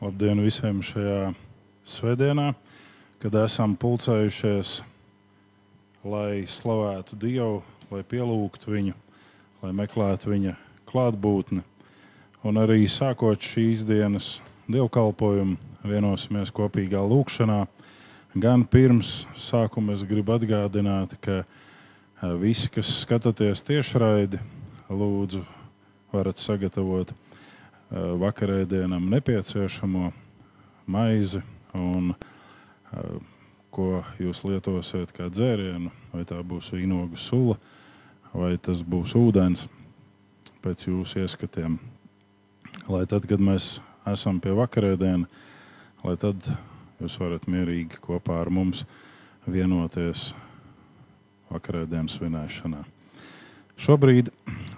Labdien visiem šajā svētdienā, kad esam pulcējušies, lai slavētu Dievu, lai pielūgtu viņu, lai meklētu viņa klātbūtni. Un arī sākot šīs dienas dievkalpojumu, vienosimies kopīgā lūkšanā. Gan pirms sākuma es gribu atgādināt, ka visi, kas skatāties tiešraidi, lūdzu, varat sagatavot vakarēdienam nepieciešamo maizi un ko jūs lietosiet kā dzērienu, vai tā būs vīnogu sula, vai tas būs ūdens pēc jūsu ieskatiem. Lai tad, kad mēs esam pie vakarēdiena, lai tad jūs varat mierīgi kopā ar mums vienoties vakarēdienas svinēšanā. Šobrīd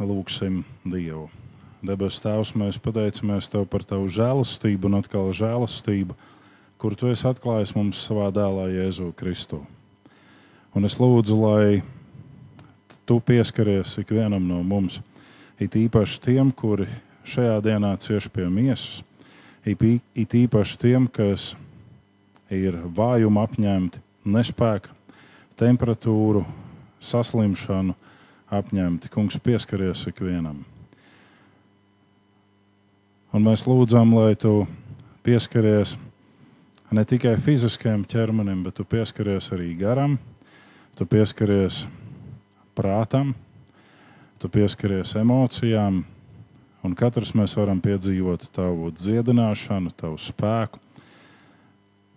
lūgsim Dievu. Debes Tēvs, mēs pateicamies Tev par Tavu žēlastību un atkal žēlastību, kur Tu esi atklājis mums savā dēlā Jēzu Kristu. Un es lūdzu, lai Tu pieskaries ikvienam no mums, it īpaši tiem, kuri šajā dienā cieši pie miesas, it īpaši tiem, kas ir vājuma apņemti, nespēka, temperatūru, saslimšanu apņemti. Kungs, pieskaries ikvienam! Un mēs lūdzam, lai tu pieskaries ne tikai fiziskajam ķermenim, bet tu pieskaries arī garam, tu pieskaries prātam, tu pieskaries emocijām. Un katrs mēs varam piedzīvot tavu dziedināšanu, tavu spēku,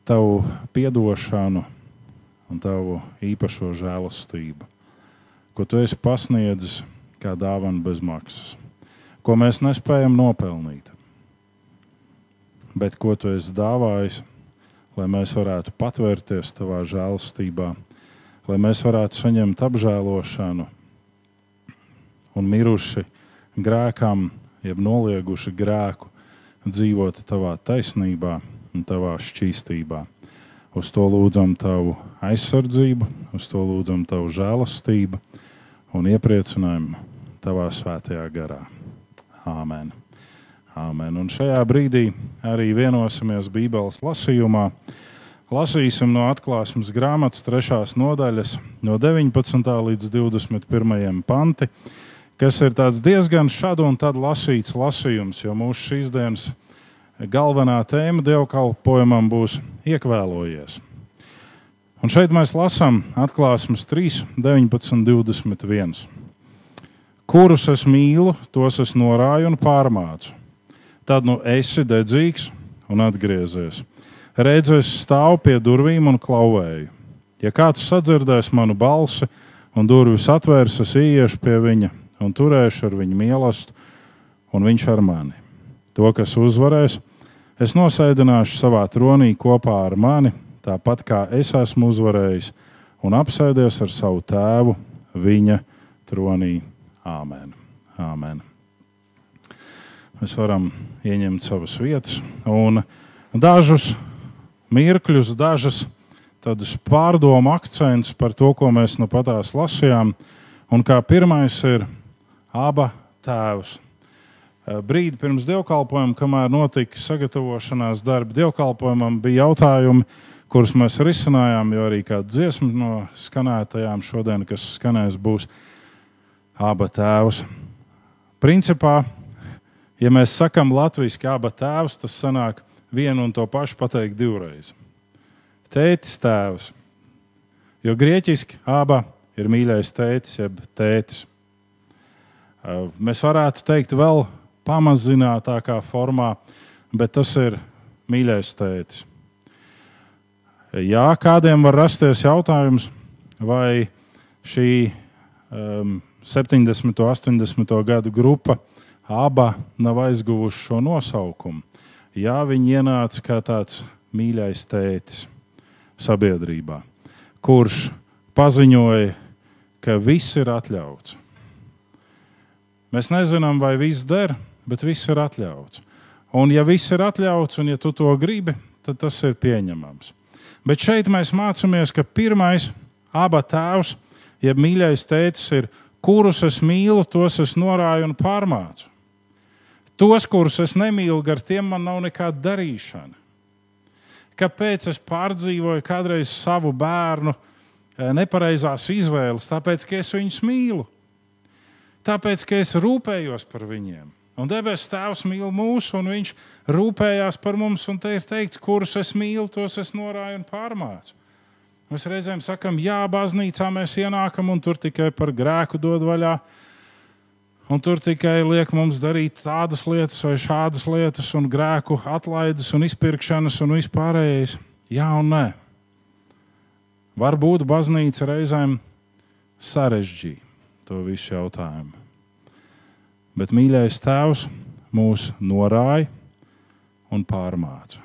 tavu atdošanu un tavu īpašo žēlastību, ko tu esi pasniedzis kā dāvana bez maksas, ko mēs nespējam nopelnīt bet ko tu esi dāvājis, lai mēs varētu patvērties tavā žēlstībā, lai mēs varētu saņemt apžēlošanu un miruši grēkam, jeb nolieguši grēku, dzīvot tavā taisnībā un tavā šķīstībā. Uz to lūdzam tavu aizsardzību, uz to lūdzam tavu žēlastību un iepriecinājumu tavā svētajā garā. Āmen! Amen. Un šajā brīdī arī vienosimies Bībeles lasījumā. Lasīsim no atklāsmes grāmatas trešās nodaļas, no 19. līdz 21. panti, kas ir diezgan šādu un tad lasīts lasījums, jo mūsu šīs dienas galvenā tēma dievkalpojumam būs iekvēlojies. Un šeit mēs lasām atklāsmes 3, 19, 21. Kurus es mīlu, tos es norāju un pārmācu tad nu esi dedzīgs un atgriezies. Redzu, es stāvu pie durvīm un klauvēju. Ja kāds sadzirdēs manu balsi un durvis atvērs, es ieiešu pie viņa un turēšu ar viņu mīlestību, un viņš ar mani. To, kas uzvarēs, es nosēdināšu savā tronī kopā ar mani, tāpat kā es esmu uzvarējis un apsēdies ar savu tēvu viņa tronī. Āmen! Āmen mēs varam ieņemt savas vietas. Un dažus mirkļus, dažas tādus pārdomu akcentus par to, ko mēs nu patās lasījām. Un kā pirmais ir aba tēvs. Brīdi pirms dievkalpojuma, kamēr notika sagatavošanās darbi dievkalpojumam, bija jautājumi, kurus mēs risinājām, jo arī kāda dziesma no skanētajām šodien, kas skanēs, būs aba tēvs. Principā Ja mēs sakām latviešu kā abas tēvs, tas sanāk vienu un to pašu pateikt divreiz. Tētis, tēvs. Jo grieķiski aba ir mīļais tētis, jeb tētis. Mēs varētu teikt vēl pamazinātākā formā, bet tas ir mīļais tētis. Jā, kādiem var rasties jautājums, vai šī um, 70. un 80. gadu grupa abi nav aizguvuši šo nosaukumu. Jā, viņi ienāca kā tāds mīļais tētis sabiedrībā, kurš paziņoja, ka viss ir atļauts. Mēs nezinām, vai viss der, bet viss ir atļauts. Un, ja viss ir atļauts, un ja tu to gribi, tad tas ir pieņemams. Bet šeit mēs mācāmies, ka pirmais aba tēvs, jeb mīļais tētis, ir kurus es mīlu, tos es norāju un pārmācu. Tos, kurus es nemīlu, ar tiem man nav nekāda darīšana. Kāpēc es pārdzīvoju kādreiz savu bērnu eh, nepareizās izvēles? Tāpēc, ka es viņus mīlu. Tāpēc, ka es rūpējos par viņiem. Un debesu Tēvs mīl mūs, un Viņš rūpējās par mums. Un te ir teikts, kurus es mīlu, tos es norāju un pārmācu. Mēs reizēm sakām, jā, baznīcā mēs ienākam un tur tikai par grēku dod vaļā. Un tur tikai liek mums darīt tādas lietas vai šādas lietas, un grēku atlaides un izpirkšanas un vispārējais. Jā un nē. Varbūt baznīca reizēm sarežģīja to visu jautājumu. Bet mīļais Tēvs mūs norāja un pārmāca.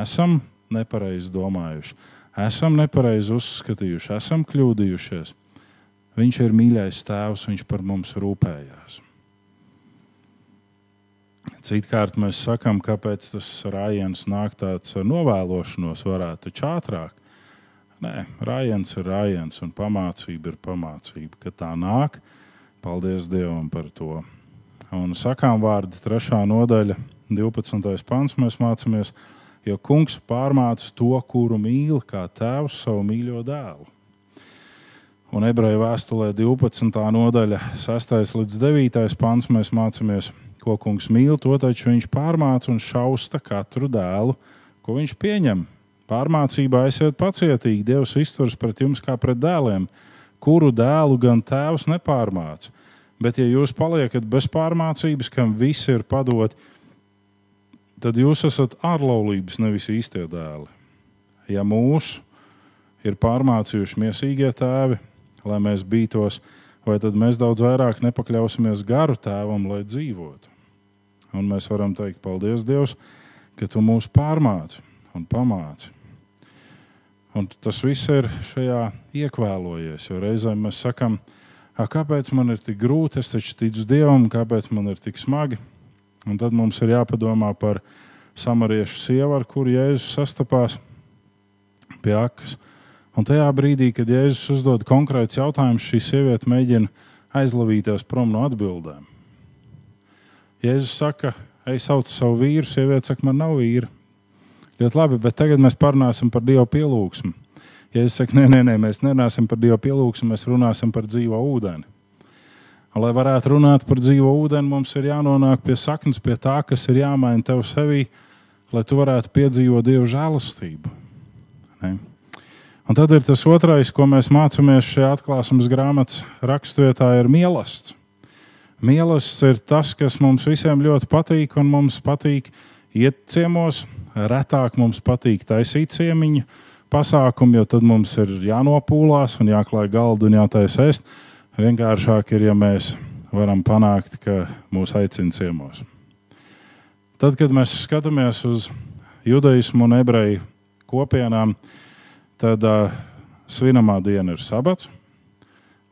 Esam nepareizi domājuši, esam nepareizi uzskatījuši, esam kļūdījušies. Viņš ir mīļais Tēvs, Viņš par mums rūpējās. Citkārt mēs sakām, kāpēc tas rājiens nāk tāds novēlošanos, varētu taču ātrāk. Nē, rājiens ir rājiens un pamācība ir pamācība. Kad tā nāk, paldies Dievam par to. Un sakām vārdu, 3. nodaļa, 12. pants mēs mācāmies, jo kungs pārmāca to, kuru mīl, kā tēvs savu mīļo dēlu. Un ebreju vēstulē 12. nodaļa, 6. līdz 9. pants mēs mācāmies, ko kungs mīl, to taču viņš pārmāca un šausta katru dēlu, ko viņš pieņem. Pārmācībā esiet pacietīgi, Dievs izturas pret jums kā pret dēliem, kuru dēlu gan tēvs nepārmāca Bet, ja jūs paliekat bez pārmācības, kam viss ir padot, tad jūs esat ārlaulības, nevis īstie dēli. Ja mūsu ir pārmācījuši miesīgie tēvi, lai mēs bītos, vai tad mēs daudz vairāk nepakļausimies garu tēvam, lai dzīvotu. Un mēs varam teikt, paldies Dievam, ka tu mūs pārmāci un pamāci. Un tas viss ir šajā iekvēlojies, jo reizēm mēs sakām, kāpēc man ir tik grūti, es taču ticu Dievam, kāpēc man ir tik smagi. Un tad mums ir jāpadomā par samariešu sievu, ar kuru Jēzus sastapās pie akas. Un tajā brīdī, kad Jēzus uzdod konkrēts jautājums, šī sieviete mēģina aizlavīties prom no atbildēm. Jēzus saka, ej, sauc savu vīru, sieviete saka, man nav vīra. Ļoti labi, bet tagad mēs parunāsim par Dieva pielūgsmu. Ja es saku, nē, nē, nē, mēs nerunāsim par Dieva pielūgsmu, mēs runāsim par dzīvo ūdeni. Lai varētu runāt par dzīvo ūdeni, mums ir jānonāk pie saknes, pie tā, kas ir jāmaina tev sevī, lai tu varētu piedzīvot Dieva žēlastību. Ne? Un tad ir tas otrais, ko mēs mācāmies šajā atklāsmes grāmatas raksturvietā, ir mīlestības. Mīlestības ir tas, kas mums visiem ļoti patīk, un mums patīk iet ciemos, retāk mums patīk taisīt ciemiņu pasākumu, jo tad mums ir jānopūlās un jāklāj galdu un jātaisa ēst. Vienkāršāk ir, ja mēs varam panākt, ka mūs aicina ciemos. Tad, kad mēs skatāmies uz judaismu un ebreju kopienām, tad uh, svinamā diena ir sabats,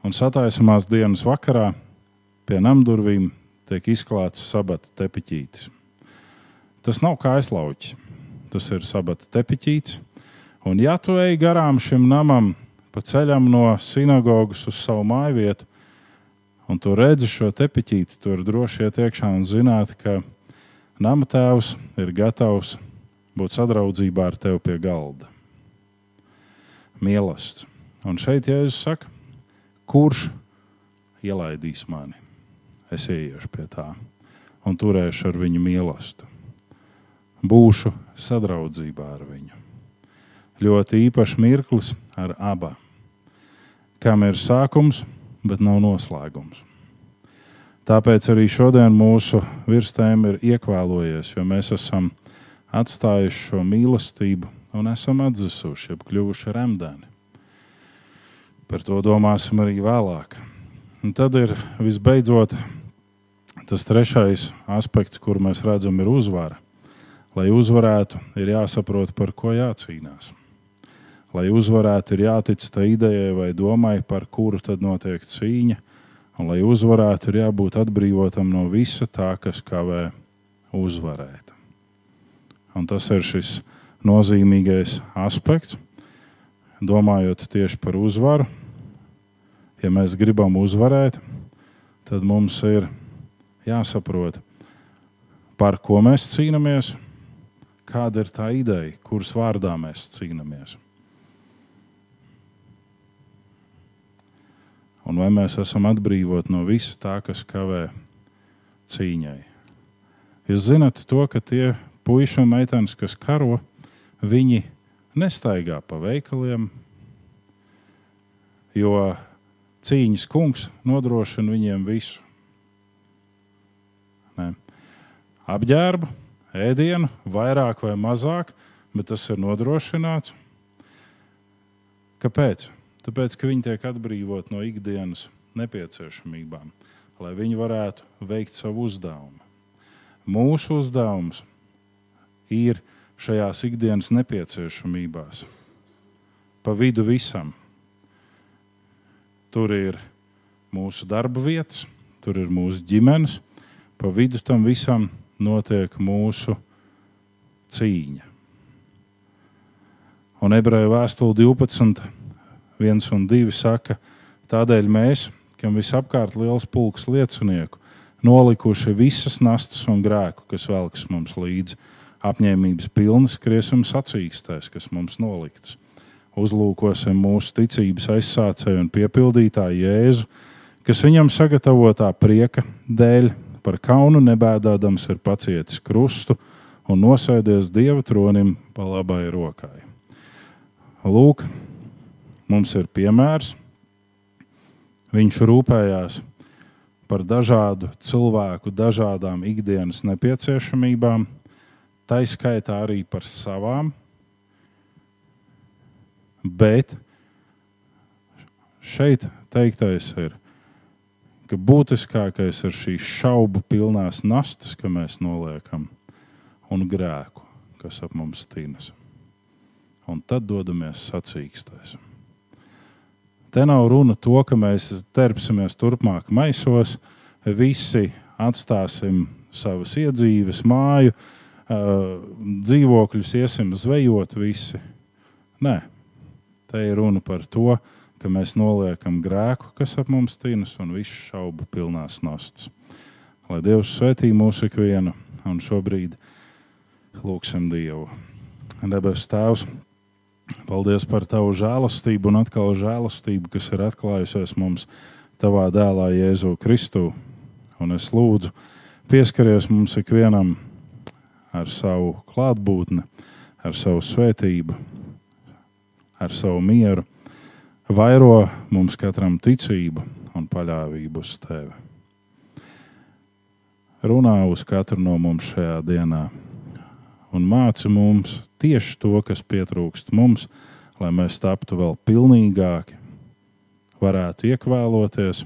un sataisamās dienas vakarā pie namdurvīm tiek izklāts sabata tepiķītis. Tas nav kā aizlauķis, tas ir sabata tepiķītis. Un, ja tu ej garām šim namam, pa ceļam no sinagogas uz savu māju vietu, un tu redzi šo tepiķīti, tur droši iet iekšā un zināt, ka nama tēvs ir gatavs būt sadraudzībā ar tevi pie galda. Mīlestības. Un šeit Jēzus saka, kurš ielaidīs mani? Es ieiešu pie tā un turēšu ar viņu mīlestību. Būšu sadraudzībā ar viņu ļoti īpašs mirklis ar abām, kam ir sākums, bet nav noslēgums. Tāpēc arī šodien mūsu virsēm ir iekvēlojies, jo mēs esam atstājuši šo mīlestību un esam atzusuši, jeb kļuvuši remdeni. Par to domāsim arī vēlāk. Un tad ir visbeidzot tas trešais aspekts, kur mēs redzam, ir uzvara. Lai uzvarētu, ir jāsaprot, par ko jācīnās lai uzvarētu, ir jātic tai idejai vai domai, par kuru tad notiek cīņa. Un, lai uzvarētu, ir jābūt atbrīvotam no visa tā, kas kavē uzvarēt. Un tas ir šis nozīmīgais aspekts. Domājot tieši par uzvaru, ja mēs gribam uzvarēt, tad mums ir jāsaprot, par ko mēs cīnāmies, kāda ir tā ideja, kuras vārdā mēs cīnāmies. Un vai mēs esam atbrīvoti no visa tā, kas kavē cīņai? Jūs zināt to, ka tie puiši un meitenes, kas karo, viņi nestaigā pa veikaliem, jo cīņas kungs nodrošina viņiem visu. Ne. Apģērbu, ēdienu, vairāk vai mazāk, bet tas ir nodrošināts. Kāpēc? Tāpēc, ka viņi tiek atbrīvot no ikdienas nepieciešamībām, lai viņi varētu veikt savu uzdevumu. Mūsu uzdevums ir šajās ikdienas nepieciešamībās. Pa vidu visam. Tur ir mūsu darba vietas, tur ir mūsu ģimenes, pa vidu tam visam notiek mūsu cīņa. Un ebreju vēstule 12, 1 un 2 saka, tādēļ mēs, kam visapkārt liels pulks liecinieku, nolikuši visas nastas un grēku, kas velkas mums līdzi apņēmības pilnas kriesuma sacīkstēs, kas mums noliktas. Uzlūkosim mūsu ticības aizsācēju un piepildītāju Jēzu, kas viņam sagatavotā prieka dēļ par kaunu nebēdādams ir pacietis krustu un nosēdies Dieva tronim pa labai rokai. Lūk, mums ir piemērs. Viņš rūpējās par dažādu cilvēku, dažādām ikdienas nepieciešamībām tā izskaitā arī par savām. Bet šeit teiktais ir, ka būtiskākais ir šīs šaubu pilnās nastas, ka mēs noliekam, un grēku, kas ap mums tīnas. Un tad dodamies sacīkstais. Te nav runa to, ka mēs terpsimies turpmāk maisos, visi atstāsim savas iedzīves, māju, uh, dzīvokļus iesim zvejot visi. Nē, te ir runa par to, ka mēs noliekam grēku, kas ap mums tīnas, un visu šaubu pilnās nastas. Lai Dievs svētī mūsu ikvienu, un šobrīd lūgsim Dievu. Debes Tēvs, paldies par Tavu žēlastību un atkal žēlastību, kas ir atklājusies mums Tavā dēlā Jēzu Kristu. Un es lūdzu, pieskaries mums ikvienam ar savu klātbūtni, ar savu svētību, ar savu mieru, vairo mums katram ticību un paļāvību uz tevi. Runā uz katru no mums šajā dienā un māci mums tieši to, kas pietrūkst mums, lai mēs taptu vēl pilnīgāki, varētu iekvēloties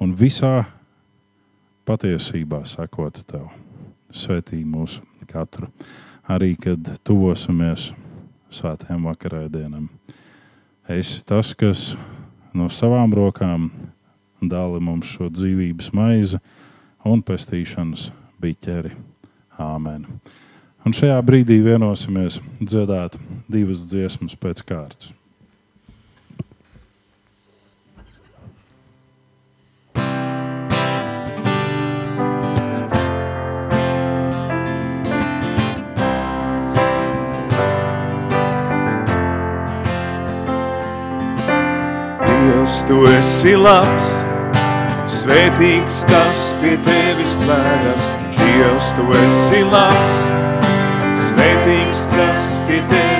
un visā patiesībā sekot tev. Svetī mūsu katru, arī kad tuvosimies svētajam vakarēdienam. Esi tas, kas no savām rokām dāli mums šo dzīvības maizi un pestīšanas biķeri. Āmen. Un šajā brīdī vienosimies dziedāt divas dziesmas pēc kārtas. Tu esi labs, svētīgs, kas pie tevis tvēras. Dievs, tu esi labs, svētīgs, kas pie tevis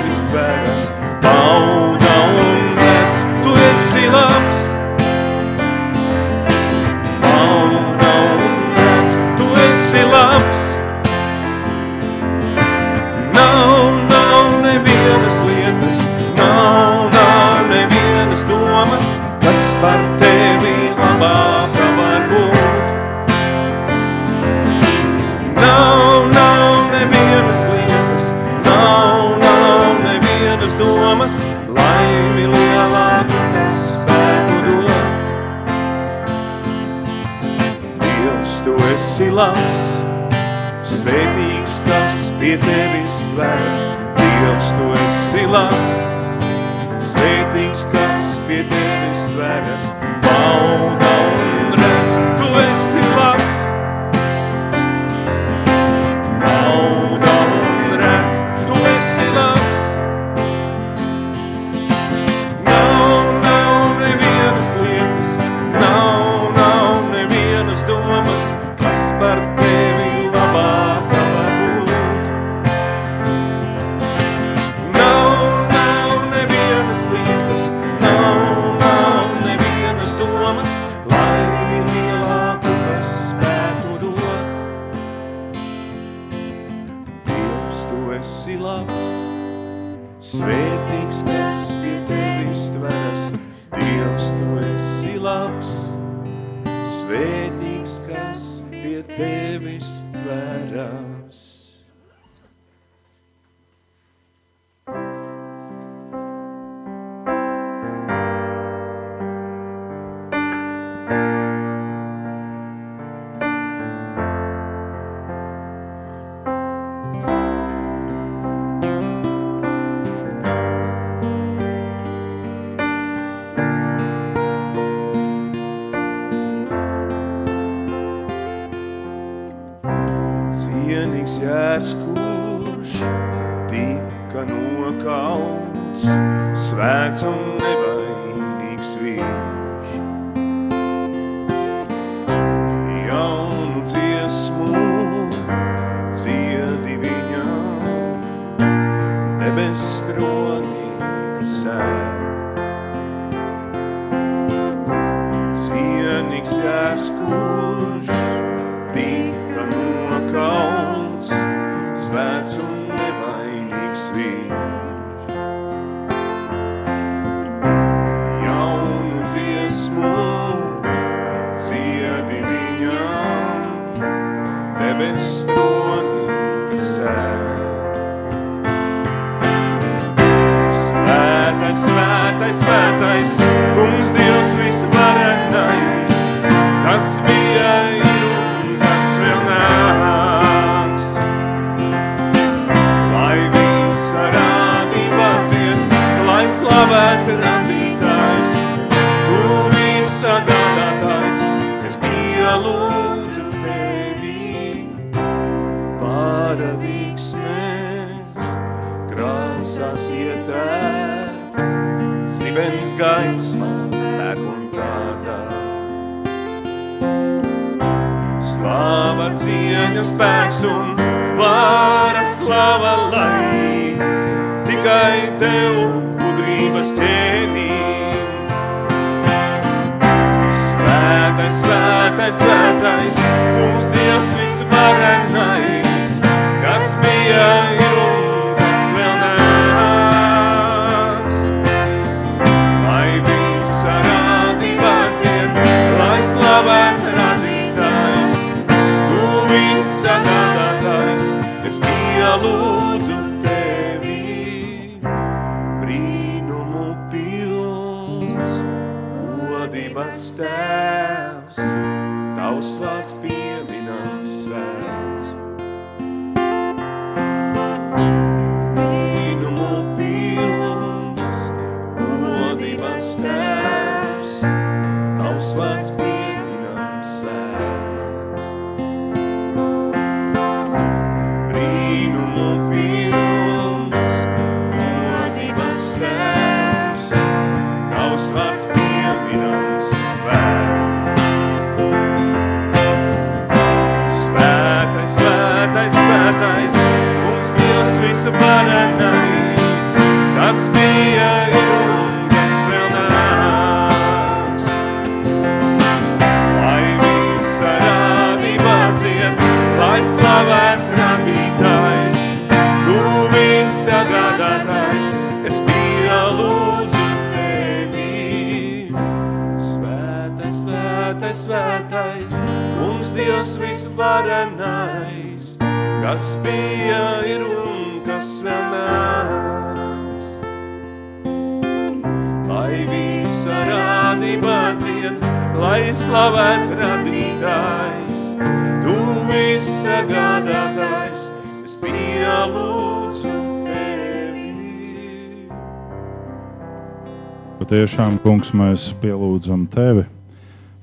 tiešām, kungs, mēs pielūdzam tevi.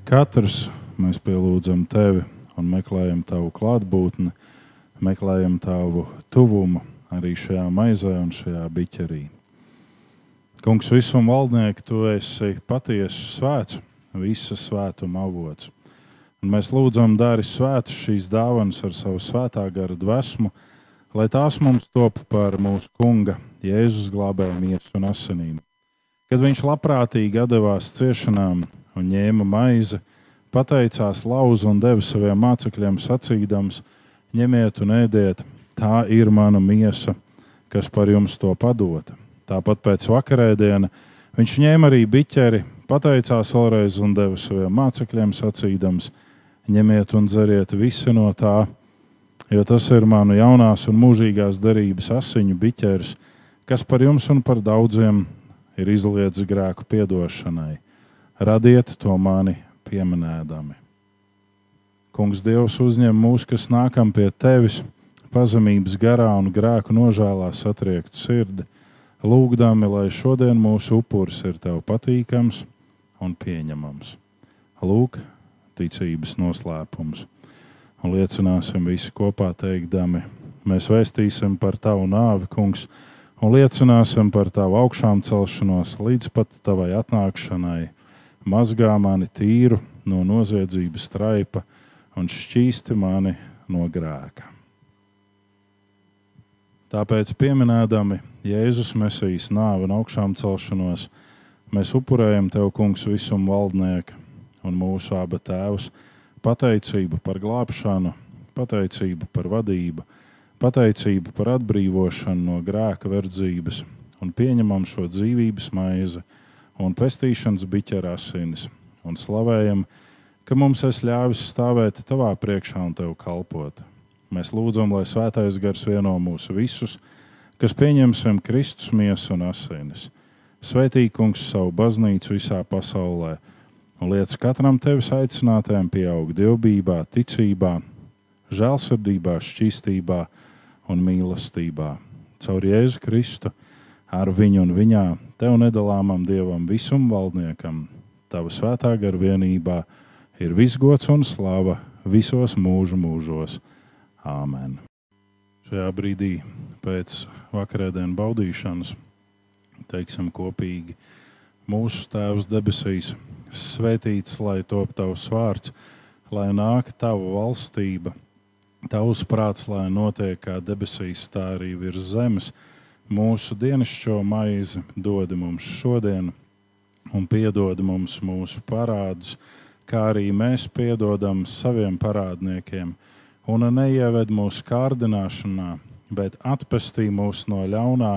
Katrs mēs pielūdzam tevi un meklējam tavu klātbūtni, meklējam tavu tuvumu arī šajā maizē un šajā biķerī. Kungs, visuma valdnieki, tu esi patiesi svēts, visa svētuma avots. Un mēs lūdzam, dari svētu šīs dāvanas ar savu svētā gara dvēsmu, lai tās mums top par mūsu Kunga, Jēzus glābēju miesu un asinīm. Kad viņš labprātīgi devās ciešanām un ņēma maizi, pateicās lauzu un deva saviem mācekļiem sacīdams: Ņemiet un ēdiet, tā ir mana miesa, kas par jums to padota. Tāpat pēc vakarēdiena viņš ņēma arī biķeri, pateicās vēlreiz un deva saviem mācekļiem sacīdams: Ņemiet un dzeriet visi no tā, jo tas ir manu jaunās un mūžīgās derības asiņu biķeris, kas par jums un par daudziem ir izlietas grēku piedošanai. Radiet to mani pieminēdami. Kungs, Dievs, uzņem mūs, kas nākam pie tevis, pazemības garā un grēku nožēlā satriektu sirdi, lūgdami, lai šodien mūsu upuris ir tev patīkams un pieņemams. Lūk, ticības noslēpums un liecināsim visi kopā teikdami, mēs vēstīsim par tavu nāvi, kungs, un liecināsim par tavu augšām celšanos līdz pat tavai atnākšanai. Mazgā mani tīru no noziedzības traipa un šķīsti mani no grēka. Tāpēc, pieminēdami Jēzus Mesijas nāvi un augšām celšanos, mēs upurējam Tev, Kungs, visum valdnieku un mūsu abu tēvus pateicību par glābšanu, pateicību par vadību, pateicību par atbrīvošanu no grēka verdzības un pieņemam šo dzīvības maizi un pestīšanas biķera asinis un slavējam, ka mums es ļāvis stāvēt tavā priekšā un tev kalpot. Mēs lūdzam, lai svētais gars vieno mūs visus, kas pieņemsim Kristus miesu un asinis. Svētī kungs savu baznīcu visā pasaulē un liec katram tevis aicinātājam pieaugt dievbijā, ticībā, žēlsirdībā, šķīstībā un mīlestībā. Caur Jēzu Kristu, ar viņu un viņā, tev nedalāmam dievam, visam valdniekam, tava svētā gara vienībā ir visgods un slava visos mūžu mūžos. Āmen! Šajā brīdī pēc vakarēdienas baudīšanas teiksim kopīgi mūsu Tēvs debesīs svētīts, lai top tavs vārds, lai nāk tava valstība, tavs prāts, lai notiek kā debesīs, tā arī virs zemes. Mūsu dienascho maizi dod mums šodien, un piedod mums mūsu parādus, kā arī mēs piedodam saviem parādniekiem, un neieved mūsu kārdināšanā, bet atpestī mūs no ļaunā,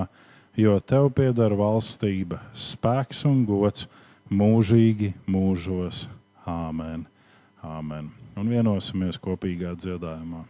jo tev pieder valstība, spēks un gods mūžīgi mūžos. Āmen. Āmen. Un vienosimies kopīgā dziedājumā.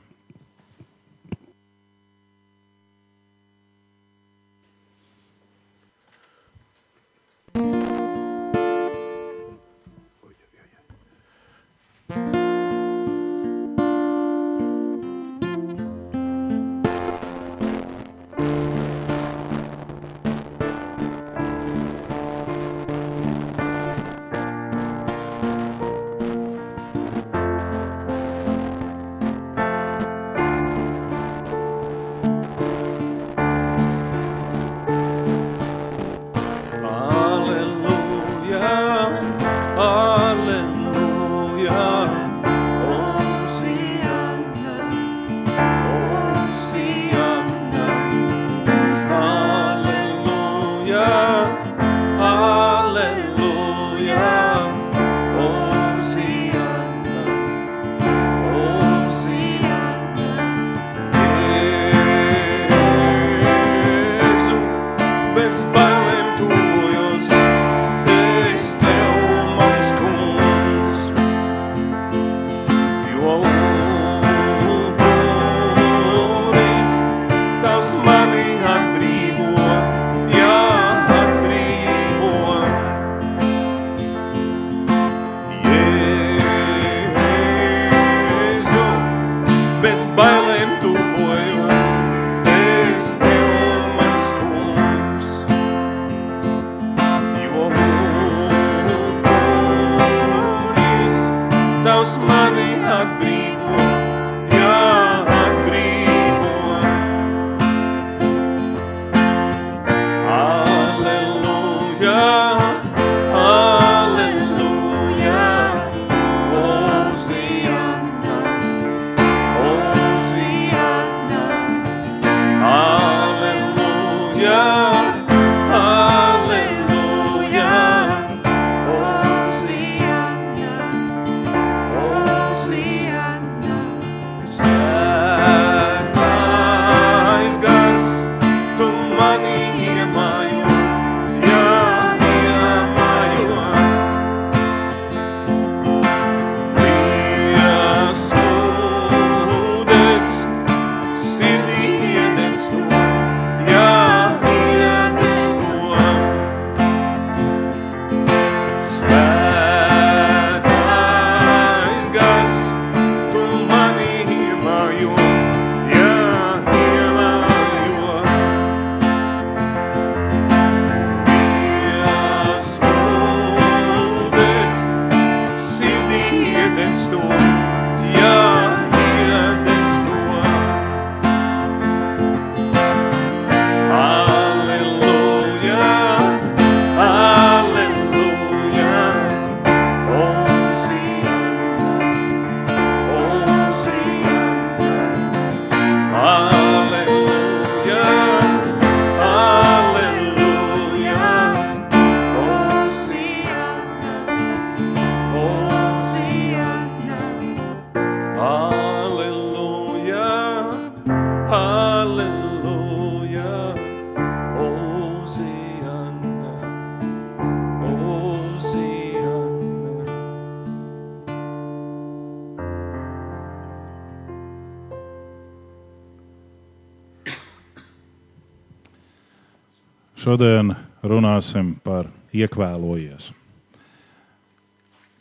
Šodien runāsim par iekvēlojies.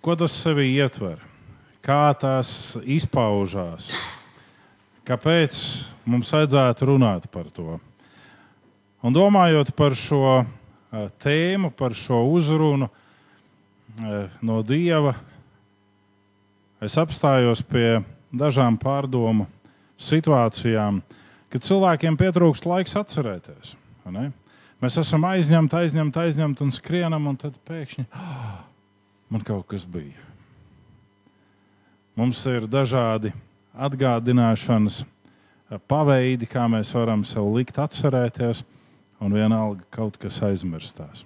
Ko tas sevi ietver? Kā tas izpaužās? Kāpēc mums vajadzētu runāt par to? Un domājot par šo eh, tēmu, par šo uzrunu eh, no Dieva, es apstājos pie dažām pārdomu situācijām, kad cilvēkiem pietrūkst laiks atcerēties. Mēs esam aizņemti, aizņemti, aizņemti un skrienam, un tad pēkšņi oh, man kaut kas bija. Mums ir dažādi atgādināšanas paveidi, kā mēs varam sev likt atcerēties, un vienalga kaut kas aizmirstās.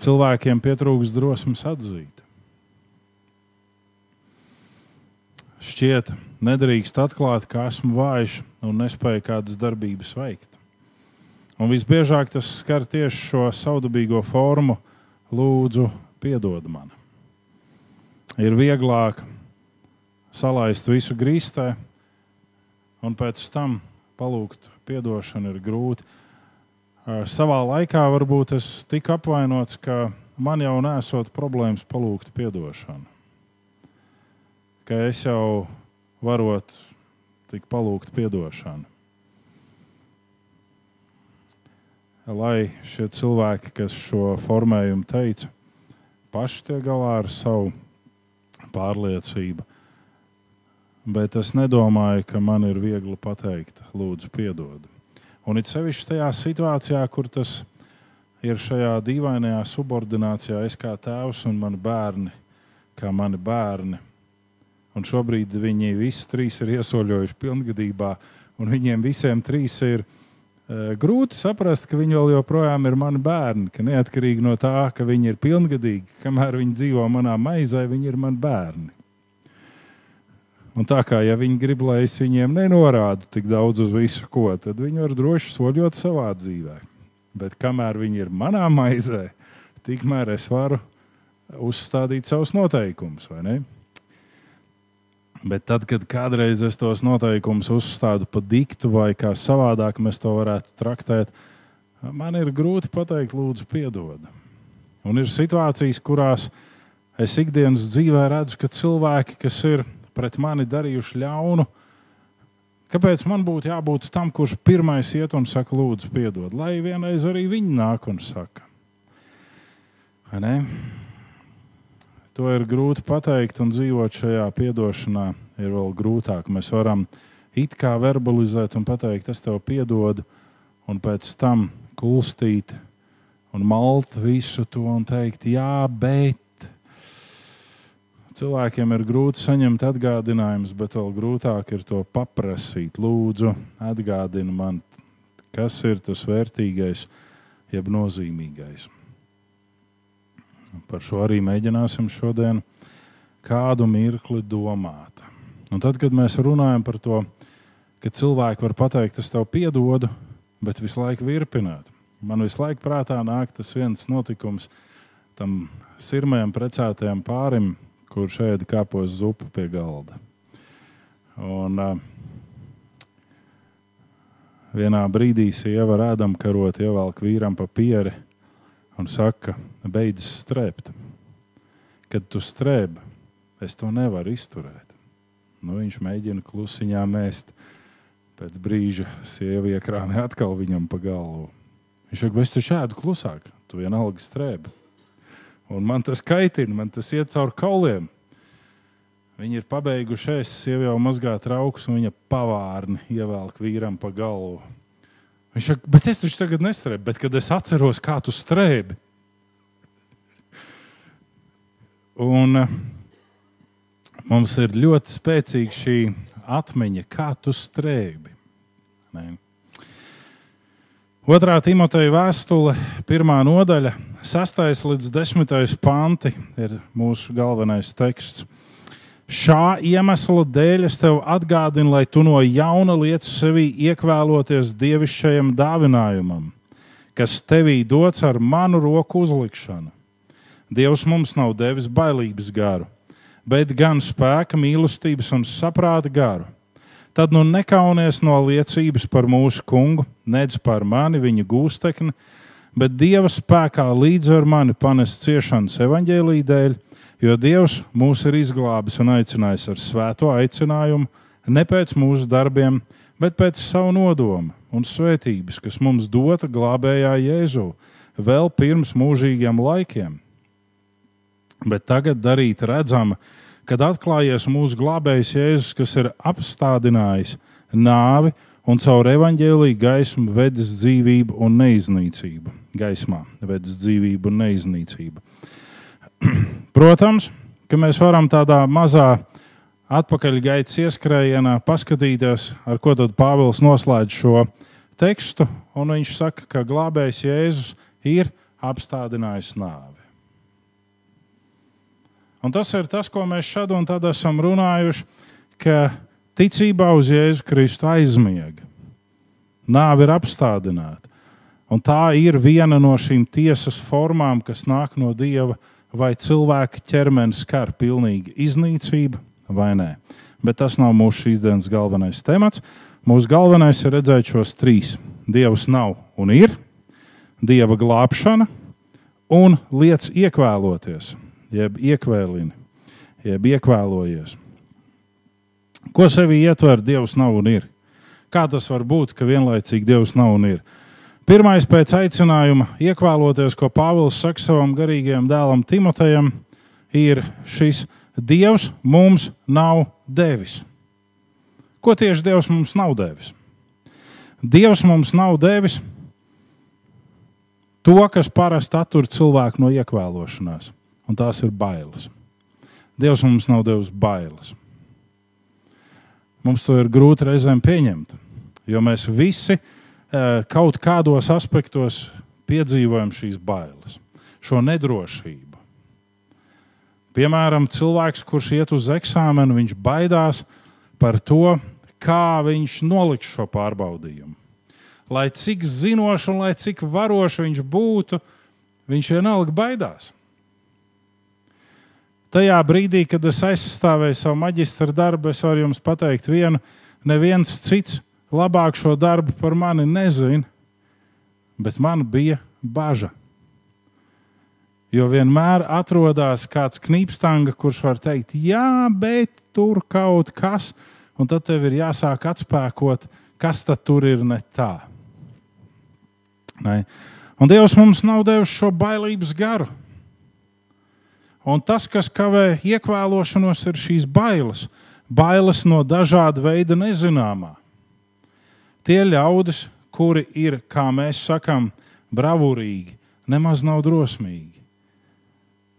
Cilvēkiem pietrūks drosmes atzīt. Šķiet, nedrīkst atklāt, ka esmu vājš un nespēju kādas darbības veikt. Un visbiežāk tas skar tieši šo saudabīgo formu, lūdzu, piedod man. Ir vieglāk salaist visu grīstē, un pēc tam palūgt atdošanu ir grūti. Savā laikā varbūt es tiku apvainots, ka man jau nesot problēmas palūgt atdošanu. Ka es jau varot tik palūgt atdošanu. Lai šie cilvēki, kas šo formējumu teica, paši tiek galā ar savu pārliecību. Bet es nedomāju, ka man ir viegli pateikt, lūdzu, piedod. Un it sevišķi tajā situācijā, kur tas ir šajā dīvainajā subordinācijā, es kā tēvs un mani bērni, kā mani bērni. Un šobrīd viņi visi trīs ir iesoļojuši pilngadībā, un viņiem visiem trīs ir ielikumi Eh, grūti saprast, ka viņi joprojām ir mani bērni, ka neatkarīgi no tā, ka viņi ir pilngadīgi, kamēr viņi dzīvo manā maizē, viņi ir mani bērni. Un tā kā ja viņi grib, lai es viņiem nenorādu tik daudz uz visu, ko, tad viņi var droši soļot savā dzīvē. Bet kamēr viņi ir manā maizē, tikmēr es varu uzstādīt savus noteikumus, vai ne? Bet tad, kad kādreiz es tos noteikumus uzstādu pa diktu vai kā savādāk mēs to varētu traktēt, man ir grūti pateikt, lūdzu, piedod. Un ir situācijas, kurās es ikdienas dzīvē redzu, ka cilvēki, kas ir pret mani darījuši ļaunu, kāpēc man būtu jābūt tam, kurš pirmais iet un saka, lūdzu, piedod, lai vienreiz arī viņi nāk un saka. Ne? To ir grūti pateikt, un dzīvot šajā piedošanā ir vēl grūtāk. Mēs varam it kā verbalizēt un pateikt, es tev piedodu, un pēc tam kulstīt un malt visu to un teikt, jā, bet. Cilvēkiem ir grūti saņemt atgādinājumus, bet vēl grūtāk ir to paprasīt. Lūdzu, atgādini man, kas ir tas vērtīgais, jeb nozīmīgais. Par šo arī mēģināsim šodien kādu mirkli domāt. Un tad, kad mēs runājam par to, ka cilvēki var pateikt, es tev piedodu, bet visu laiku virpināt. Man visu laiku prātā nāk tas viens notikums tam sirmajam precētajam pārim, kurš ēda kāpos zupu pie galda. Un, uh, vienā brīdī sieva rādam karot, ievelk vīram papīri un saka, beidz strēpt. Kad tu strēbi, es to nevaru izturēt. Nu, viņš mēģina klusiņā mēst. Pēc brīža sieva iekrāmē atkal viņam pa galvu. Viņš saka, es taču ēdu klusāk, tu vienalga strēbi. Un man tas kaitina, man tas iet cauri kauliem. Viņi ir pabeiguši ēst, sieva jau mazgā traukus, un viņa pavārni ievelk vīram pa galvu. Viņš saka, bet es taču tagad nestrēbu, bet kad es atceros, kā tu strēbi. Un uh, mums ir ļoti spēcīga šī atmiņa, kā tu strēbi. Ne? Otrā Timoteja vēstule, pirmā nodaļa, 6 līdz 10 panti ir mūsu galvenais teksts. Šā iemesla dēļ es tev atgādinu, lai tu no jauna lietas sevī iekvēloties dievišķajam dāvinājumam, kas tevī dots ar manu roku uzlikšanu. Dievs mums nav devis bailības garu, bet gan spēka, mīlestības un saprāta garu. Tad nu nekaunies no liecības par mūsu kungu, nedz par mani, viņa gūstekni, bet Dieva spēkā līdz ar mani panest ciešanas evaņģēlīja dēļ, jo Dievs mūs ir izglābis un aicinājis ar svēto aicinājumu, ne pēc mūsu darbiem, bet pēc savu nodomu un svētības, kas mums dota glābējā Jēzū, vēl pirms mūžīgiem laikiem. Bet tagad darīt redzama, kad atklājies mūsu glābējs Jēzus, kas ir apstādinājis nāvi un caur evaņģēlīju gaismu vedis dzīvību un neiznīcību. Gaismā vedis dzīvību un neiznīcību. Protams, ka mēs varam tādā mazā atpakaļgaitas ieskrējienā paskatīties, ar ko tad Pāvils noslēdz šo tekstu, un viņš saka, ka glābējs Jēzus ir apstādinājis nāvi. Un tas ir tas, ko mēs šad un tad esam runājuši, ka ticībā uz Jēzu Kristu aizmiega. Nāve ir apstādināta. Un tā ir viena no šīm tiesas formām, kas nāk no Dieva, vai cilvēka ķermenis skar pilnīgi iznīcība vai nē. Bet tas nav mūsu šīs dienas galvenais temats. Mūsu galvenais ir redzēt šos trīs. Dievs nav un ir, Dieva glābšana un lietas iekvēloties, jeb iekvēlini, jeb iekvēlojies. Ko sevī ietver Dievs nav un ir? Kā tas var būt, ka vienlaicīgi Dievs nav un ir? Pirmais pēc aicinājuma iekvēloties, ko Pāvils saka savam garīgajam dēlam Timotejam, ir šis Dievs mums nav devis. Ko tieši Dievs mums nav devis? Dievs mums nav devis to, kas parasti attur cilvēku no iekvēlošanās, un tās ir bailes. Dievs mums nav devis bailes. Mums to ir grūti reizēm pieņemt, jo mēs visi eh, kaut kādos aspektos piedzīvojam šīs bailes, šo nedrošību. Piemēram, cilvēks, kurš iet uz eksāmenu, viņš baidās par to, kā viņš noliks šo pārbaudījumu. Lai cik zinošs un lai cik varošs viņš būtu, viņš vienalga baidās tajā brīdī, kad es aizstāvēju savu maģistra darbu, es varu jums pateikt vienu, neviens cits labāk šo darbu par mani nezina, bet man bija bažas. Jo vienmēr atrodas kāds knipstanga, kurš var teikt, jā, bet tur kaut kas, un tad tev ir jāsāk atspēkot, kas tur ir ne tā. Ne? Un Dievs mums nav devis šo bailības garu. Un tas, kas kavē iekvēlošanos, ir šīs bailes. Bailes no dažāda veida nezināmā. Tie ļaudis, kuri ir, kā mēs sakām, bravūrīgi, nemaz nav drosmīgi.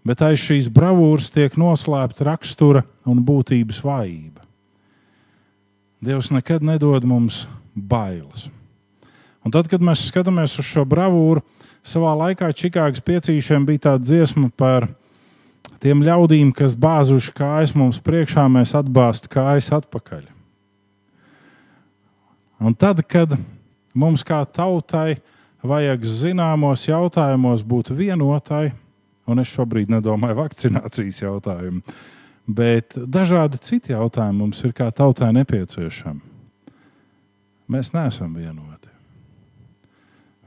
Bet aiz šīs bravūras tiek noslēpta rakstura un būtības vājība. Dievs nekad nedod mums bailes. Un tad, kad mēs skatāmies uz šo bravūru, savā laikā Čikāgas piecīšiem bija tāda dziesma par tiem ļaudīm, kas bāzuši kājas mums priekšā, mēs atbāztu kājas atpakaļ. Un tad, kad mums kā tautai vajag zināmos jautājumos būt vienotai, un es šobrīd nedomāju vakcinācijas jautājumu, bet dažādi citi jautājumi mums ir kā tautai nepieciešami. Mēs neesam vienoti.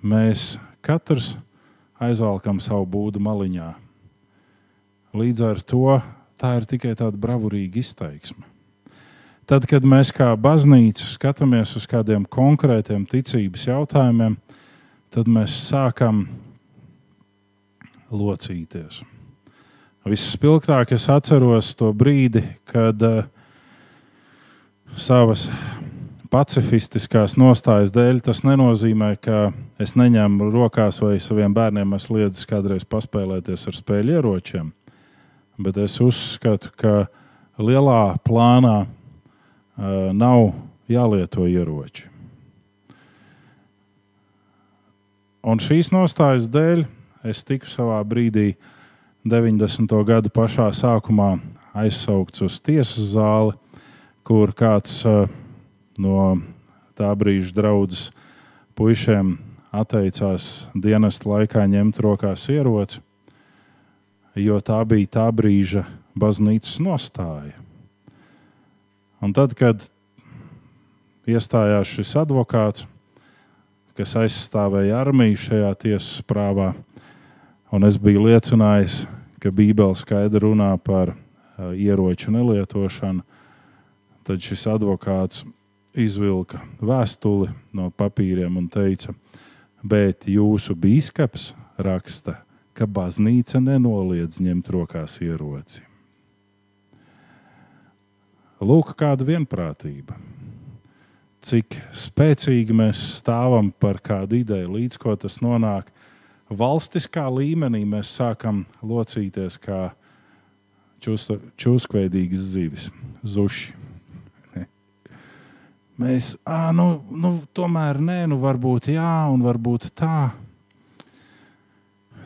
Mēs katrs aizvalkam savu būdu maliņā Līdz ar to tā ir tikai tāda bravurīga izteiksme. Tad, kad mēs kā baznīca skatāmies uz kādiem konkrētiem ticības jautājumiem, tad mēs sākam locīties. Vispilgtāk es atceros to brīdi, kad uh, savas pacifistiskās nostājas dēļ tas nenozīmē, ka es neņemu rokās vai saviem bērniem esmu liedzis kādreiz paspēlēties ar spēļu ieročiem bet es uzskatu, ka lielā plānā nav jālieto ieroči. Un šīs nostājas dēļ es tiku savā brīdī, 90. gada pašā sākumā, aizsaukts uz tiesas zāli, kur kāds uh, no tā brīža draudzes puišiem atteicās dienesta laikā ņemt rokās ieroci jo tā bija tā brīža baznīcas nostāja. Un tad, kad iestājās šis advokāts, kas aizstāvēja armiju šajā tiesas prāvā. Un es biju liecinājis, ka Bībele skaidri runā par uh, ieroču nelietošanu. Tad šis advokāts izvilka vēstuli no papīriem un teica, bet jūsu biskups raksta, ka baznīca nenoliedz ņemt rokās ieroci. Lūk, kāda vienprātība. Cik spēcīgi mēs stāvam par kādu ideju, līdz ko tas nonāk. Valstiskā līmenī mēs sākam locīties kā čūskveidīgas zivis, zuši. Mēs, à, nu, nu, tomēr nē, nu, varbūt jā, un varbūt tā.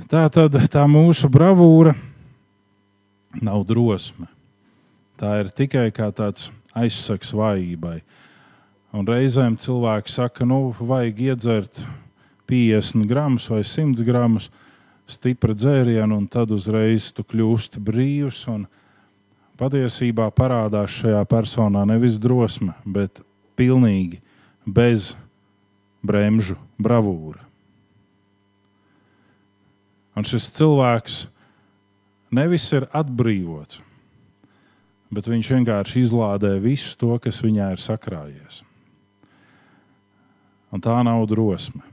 Tā tad tā mūsu bravūra nav drosme. Tā ir tikai kā tāds aizsaks vājībai. Un reizēm cilvēki saka, nu, vajag iedzert 50 gramus vai 100 gramus stipra dzērienu, un tad uzreiz tu kļūsti brīvs. Patiesībā parādās šajā personā nevis drosme, bet pilnīgi bez bremžu bravūra. Un šis cilvēks nevis ir atbrīvots, bet viņš vienkārši izlādē visu to, kas viņā ir sakrājies. Un tā nav drosme.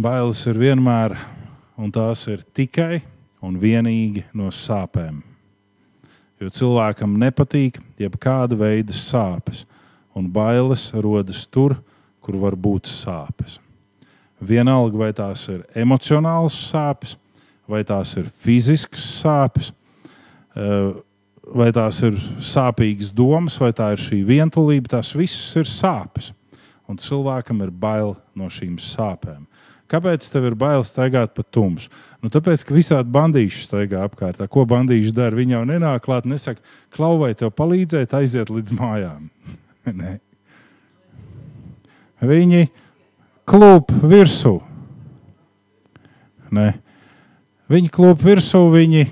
Bailes ir vienmēr, un tās ir tikai un vienīgi no sāpēm. Jo cilvēkam nepatīk jebkāda veida sāpes, un bailes rodas tur, kur var būt sāpes. Vienalga, vai tās ir emocionālas sāpes, vai tās ir fiziskas sāpes, vai tās ir sāpīgas domas, vai tā ir šī vientulība, tās visas ir sāpes. Un cilvēkam ir bail no šīm sāpēm. Kāpēc tev ir bail staigāt pa tumsu? Nu, tāpēc, ka visādi bandīši staigā apkārt. Ko bandīši dara? Viņi jau nenāk klāt, nesaka, klau, vai tev palīdzēt aiziet līdz mājām. Viņi klūp virsū. Ne. Viņi klūp virsū, viņi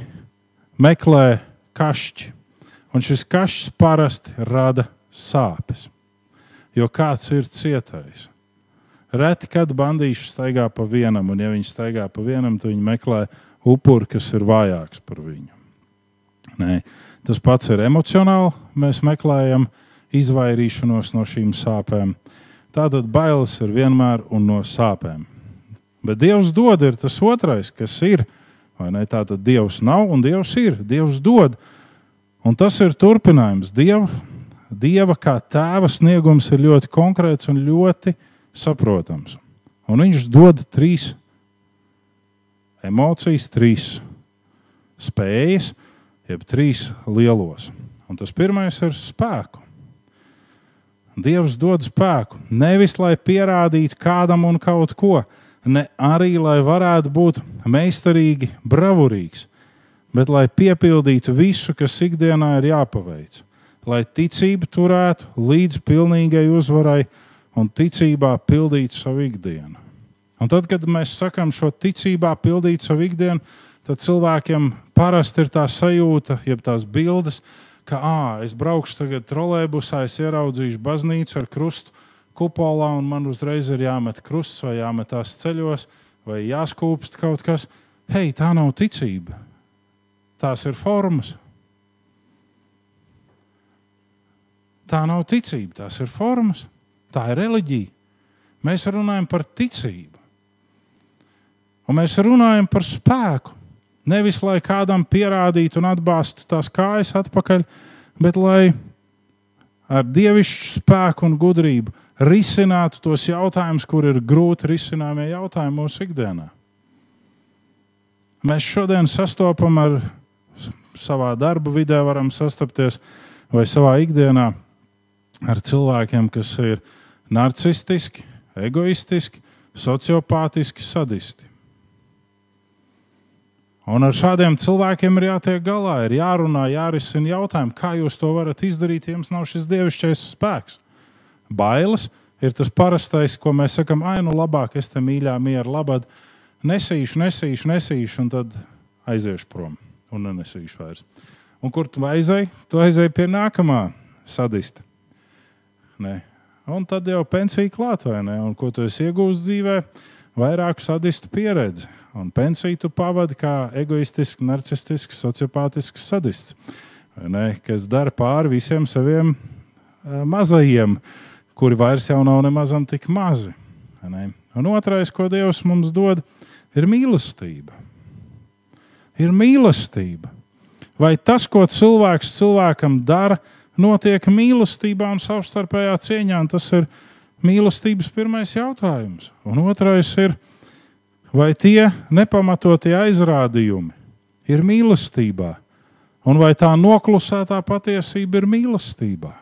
meklē kašķi. Un šis kašķis parasti rada sāpes, jo kāds ir cietais. Reti, kad bandīši staigā pa vienam, un ja viņi staigā pa vienam, tad viņi meklē upuri, kas ir vājāks par viņu. Nē, tas pats ir emocionāli. Mēs meklējam izvairīšanos no šīm sāpēm. Tātad bailes ir vienmēr no sāpēm. Bet Dievs dod ir tas otrais, kas ir Tā tad Dievs nav un Dievs ir. Dievs dod. Un tas ir turpinājums. Dieva, Dieva kā tēva sniegums ir ļoti konkrēts un ļoti saprotams. Un viņš dod trīs emocijas, trīs spējas, jeb trīs lielos. Un tas pirmais ir spēku. Dievs dod spēku nevis lai pierādītu kādam un kaut ko, ne arī lai varētu būt meistarīgi, bravurīgs, bet lai piepildītu visu, kas ikdienā ir jāpaveic, lai ticība turētu līdz pilnīgai uzvarai un ticībā pildītu savu ikdienu. Un tad, kad mēs sakām šo ticībā pildīt savu ikdienu, tad cilvēkiem parasti ir tā sajūta, jeb tās bildes, ka, ah, es braukšu tagad trolēļbusā, es ieraudzīšu baznīcu ar krustu, kupolā, un man uzreiz ir jāmet krusts vai jāmetās ceļos, vai jāskūpst kaut kas. Hei, tā nav ticība. Tās ir formas. Tā nav ticība, tās ir formas. Tā ir reliģija. Mēs runājam par ticību. Un mēs runājam par spēku. Nevis lai kādam pierādītu un atbāztu tās kājas atpakaļ, bet lai ar dievišķu spēku un gudrību risinātu tos jautājumus, kur ir grūti risināmie jautājumi mūsu ikdienā. Mēs šodien sastopam ar savā darba vidē, varam sastapties vai savā ikdienā ar cilvēkiem, kas ir narcistiski, egoistiski, sociopātiski, sadisti. Un ar šādiem cilvēkiem ir jātiek galā, ir jārunā, jārisina jautājumi, kā jūs to varat izdarīt, ja jums nav šis dievišķais spēks bailes ir tas parastais, ko mēs sakām, ah, nu labāk es te mīļā, mieru, labāk nesīšu, nesīšu, nesīšu, un tad aiziešu prom un nenesīšu vairs. Un kur tu aizēji? Tu aizēji pie nākamā sadista. Nē. un tad jau pensija klāt, vai ne? Un ko tu esi iegūst dzīvē? Vairāku sadistu pieredzi. Un pensiju tu pavadi kā egoistisks, narcistisks, sociopātisks sadists, ne? kas dara pāri visiem saviem uh, mazajiem, kuri vairs jau nav nemazam tik mazi. ne? Un otrais, ko Dievs mums dod, ir mīlestība. Ir mīlestība. Vai tas, ko cilvēks cilvēkam dara, notiek mīlestībā un savstarpējā cieņā? Un tas ir mīlestības pirmais jautājums. Un otrais ir, vai tie nepamatotie aizrādījumi ir mīlestībā, un vai tā noklusētā patiesība ir mīlestībā?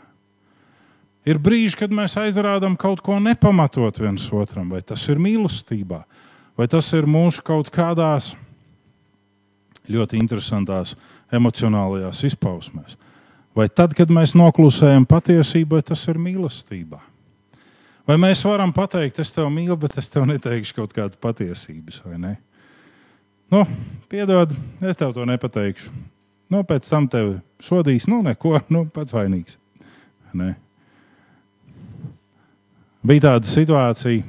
Ir brīži, kad mēs aizrādām kaut ko nepamatot viens otram, vai tas ir mīlestībā, vai tas ir mūsu kaut kādās ļoti interesantās emocionālajās izpausmēs. Vai tad, kad mēs noklusējam patiesību, vai tas ir mīlestībā? Vai mēs varam pateikt, es tevi mīlu, bet es tev neteikšu kaut kādas patiesības, vai ne? Nu, piedod, es tev to nepateikšu. Nu, pēc tam tevi sodīs, nu, neko, nu, pats vainīgs. Ne? Bija tāda situācija,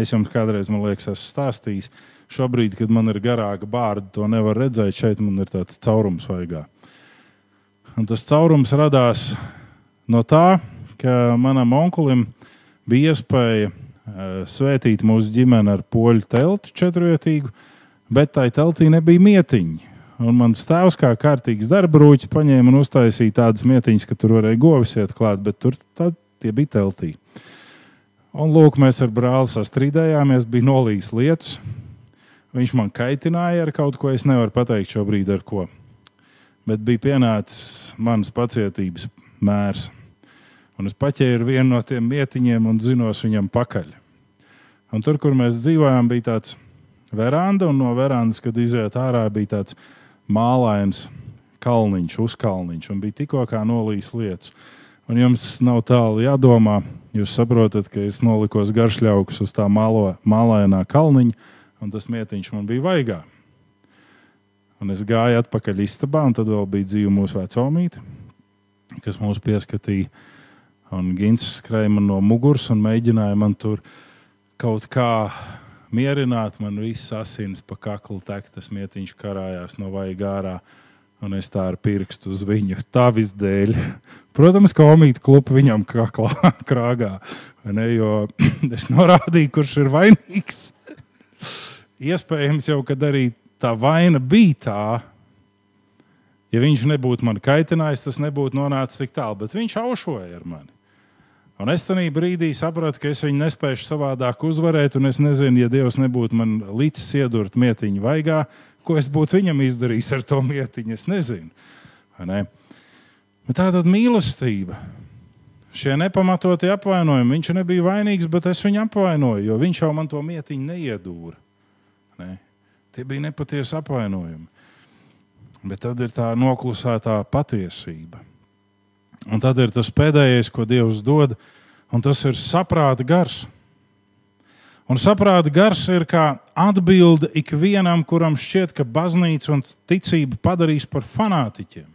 es jums kādreiz, man liekas, esmu stāstījis. Šobrīd, kad man ir garāka bārda, to nevar redzēt. Šeit man ir tāds caurums vaigā. Un tas caurums radās no tā, ka manam onkulim bija iespēja uh, svētīt mūsu ģimeni ar poļu telti četrvietīgu, bet tai teltī nebija mietiņa. Un mans tēvs, kā kārtīgs darbrūķis, paņēma un uztaisīja tādas mietiņas, ka tur varēja govis iet klāt, bet tur tā, tie bija teltī. Un lūk, mēs ar brāli sastrīdējāmies, bija nolīs lietus. Viņš man kaitināja ar kaut ko, es nevaru pateikt šobrīd ar ko. Bet bija pienācis manas pacietības mērs. Un es paķēru vienu no tiem mietiņiem un zinos viņam pakaļ. Un tur, kur mēs dzīvojām, bija tāds veranda, un no verandas, kad iziet ārā, bija tāds mālains kalniņš, uzkalniņš, un bija tikko kā nolīs lietas. Un jums nav tālu jādomā, jūs saprotat, ka es nolikos garšļaukus uz tā mālo, mālainā kalniņa, un tas mietiņš man bija vaigā. Un es gāju atpakaļ istabā, un tad vēl bija dzīva mūsu vecumīte, kas mūs pieskatīja. Un Gins skrēja man no muguras un mēģināja man tur kaut kā mierināt. Man viss asins pa kaklu tek, tas mietiņš karājās no vaiga ārā. Un es tā ar pirkstu uz viņu tā visdēļ. Protams, ka omīte klupa viņam kaklā, krāgā. Ne, jo es norādīju, kurš ir vainīgs. Iespējams, jau kad arī tā vaina bija tā, ja viņš nebūtu man kaitinājis, tas nebūtu nonācis tik tālu. Bet viņš aušoja ar mani. Un es tajā brīdī sapratu, ka es viņu nespēju savādāk uzvarēt, un es nezinu, ja Dievs nebūtu man līdzis iedurt mietiņu vaigā, ko es būtu viņam izdarījis ar to mietiņu. Es nezinu. Ne? Bet tā tad mīlestība. Šie nepamatotie apvainojumi. Viņš nebija vainīgs, bet es viņu apvainoju, jo viņš jau man to mietiņu neiedūra. Ne? Tie bija nepatiesi apvainojumi. Bet tad ir tā noklusētā patiesība. Un tad ir tas pēdējais, ko Dievs dod, un tas ir saprāta gars. Un saprāta gars ir kā atbilde ikvienam, kuram šķiet, ka baznīca un ticība padarīs par fanātiķiem.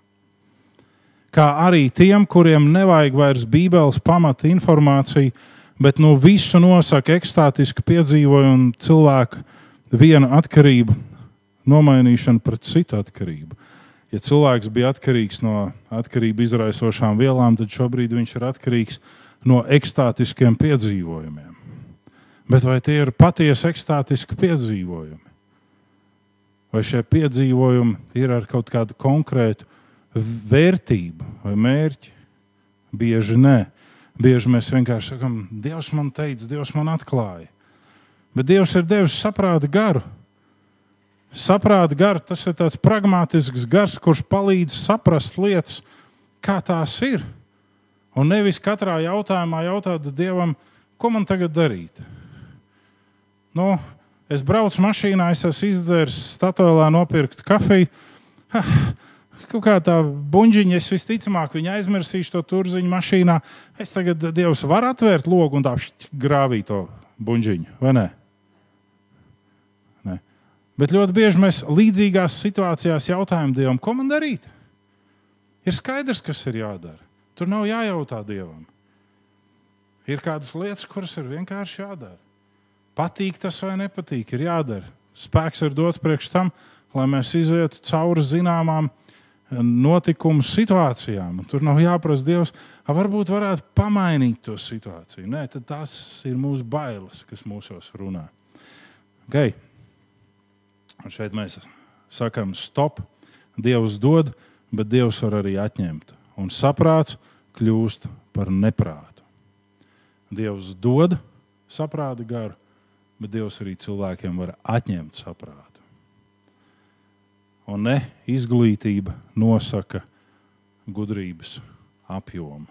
Kā arī tiem, kuriem nevajag vairs Bībeles pamata informāciju, bet nu visu nosaka ekstātiski piedzīvojumu cilvēku vienu atkarību nomainīšanu pret citu atkarību ja cilvēks bija atkarīgs no atkarību izraisošām vielām, tad šobrīd viņš ir atkarīgs no ekstātiskiem piedzīvojumiem. Bet vai tie ir patiesi ekstātiski piedzīvojumi? Vai šie piedzīvojumi ir ar kaut kādu konkrētu vērtību vai mērķi? Bieži nē. Bieži mēs vienkārši sakām, Dievs man teica, Dievs man atklāja. Bet Dievs ir devis saprāta garu saprāta gars, tas ir tāds pragmatisks gars, kurš palīdz saprast lietas, kā tās ir. Un nevis katrā jautājumā jautāt Dievam, ko man tagad darīt. Nu, es braucu mašīnā, es esmu izdzēris statūlā, nopirkt kafiju. Ha, kaut kā tā buļģiņa, es visticamāk viņu aizmirsīšu to turziņu mašīnā. Es tagad Dievs var atvērt logu un tā grāvīt to buļģiņu, vai ne? Bet ļoti bieži mēs līdzīgās situācijās jautājam Dievam, ko man darīt? Ir skaidrs, kas ir jādara. Tur nav jājautā Dievam. Ir kādas lietas, kuras ir vienkārši jādara. Patīk tas vai nepatīk, ir jādara. Spēks ir dots priekš tam, lai mēs izietu cauri zināmām notikumu situācijām. Un tur nav jāprasa Dievs, varbūt varētu pamainīt to situāciju. Nē, tas ir mūsu bailes, kas mūsos runā. Okay. Un šeit mēs sakām, stop. Dievs dod, bet Dievs var arī atņemt. Un saprāts kļūst par neprātu. Dievs dod saprāta garu, bet Dievs arī cilvēkiem var atņemt saprātu. Un ne izglītība nosaka gudrības apjomu.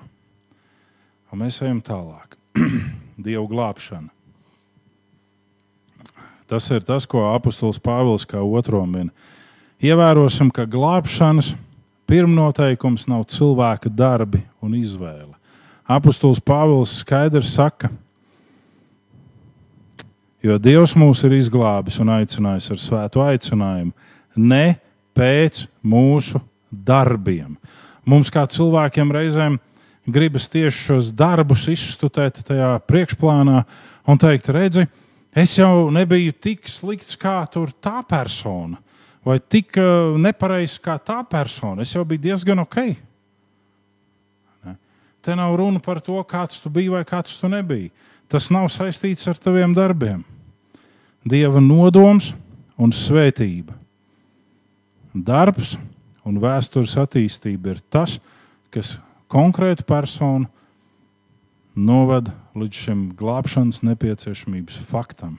Un mēs ejam tālāk. Dieva glābšana. Tas ir tas, ko apustulis Pāvils kā otro min. Ievērosim, ka glābšanas pirmnoteikums nav cilvēka darbi un izvēle. Apostols Pāvils skaidri saka, jo Dievs mūs ir izglābis un aicinājis ar svētu aicinājumu, ne pēc mūsu darbiem. Mums kā cilvēkiem reizēm gribas tieši šos darbus izstudēt tajā priekšplānā un teikt, redzi, es jau nebiju tik slikts kā tā persona, vai tik uh, nepareizs kā tā persona. Es jau biju diezgan ok. Te nav runa par to, kāds tu biji vai kāds tu nebiji. Tas nav saistīts ar taviem darbiem. Dieva nodoms un svētība. Darbs un vēstures attīstība ir tas, kas konkrētu personu novada līdz šim glābšanas nepieciešamības faktam.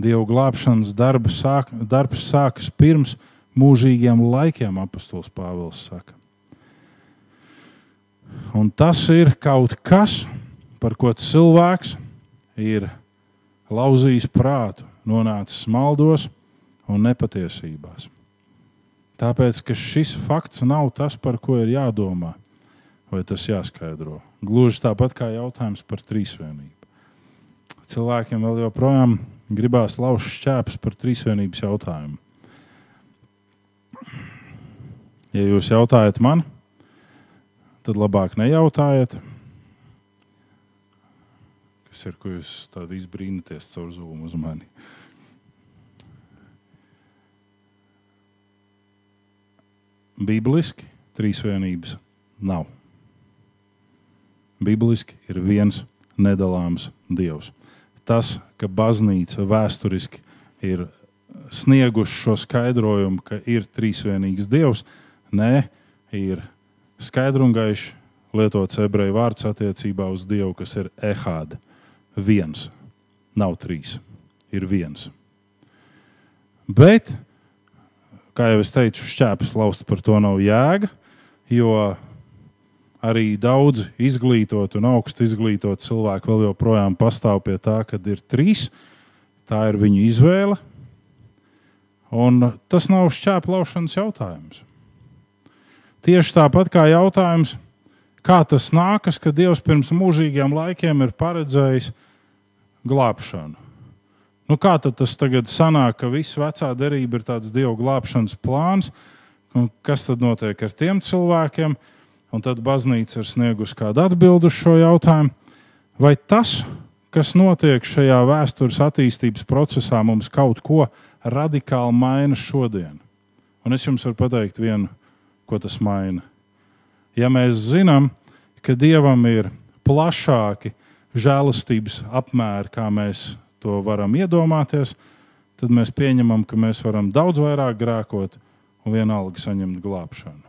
Dieva glābšanas sāk, darbs sākas pirms mūžīgiem laikiem, apustulis Pāvils saka. Un tas ir kaut kas, par ko cilvēks ir lauzījis prātu, nonācis maldos un nepatiesībās. Tāpēc, ka šis fakts nav tas, par ko ir jādomā, vai tas jāskaidro. Gluži tāpat kā jautājums par trīsvienību. Cilvēkiem vēl joprojām gribās lauzt šķēpes par trīsvienības jautājumu. Ja jūs jautājat man, tad labāk nejautājiet. Kas ir, ko jūs tādu izbrīnaties caur zūmu uz mani? Bībeliski trīsvienības nav. Bībeliski ir viens nedalāms Dievs. Tas, ka baznīca vēsturiski ir snieguši šo skaidrojumu, ka ir trīsvienīgs Dievs, nē, ir skaidri un gaiši lietots ebreju vārds attiecībā uz Dievu, kas ir ehāda. Viens, nav trīs, ir viens. Bet, kā jau es teicu, šķēpes lauzt par to nav jēga, jo arī daudz izglītot un augstu izglītot cilvēku vēl joprojām pastāv pie tā, ka ir trīs. Tā ir viņu izvēle. Un tas nav šķēplaušanas jautājums. Tieši tāpat kā jautājums, kā tas nākas, ka Dievs pirms mūžīgiem laikiem ir paredzējis glābšanu. Nu, kā tas tagad sanāk, ka viss vecā derība ir tāds Dieva glābšanas plāns, un kas tad notiek ar tiem cilvēkiem? Un tad baznīca ir sniegusi kādu atbildi uz šo jautājumu. Vai tas, kas notiek šajā vēstures attīstības procesā, mums kaut ko radikāli maina šodien? Un es jums varu pateikt vienu ko tas maina. Ja mēs zinām, ka Dievam ir plašāki žēlastības apmēri, kā mēs to varam iedomāties, tad mēs pieņemam, ka mēs varam daudz vairāk grēkot un vienalga saņemt glābšanu.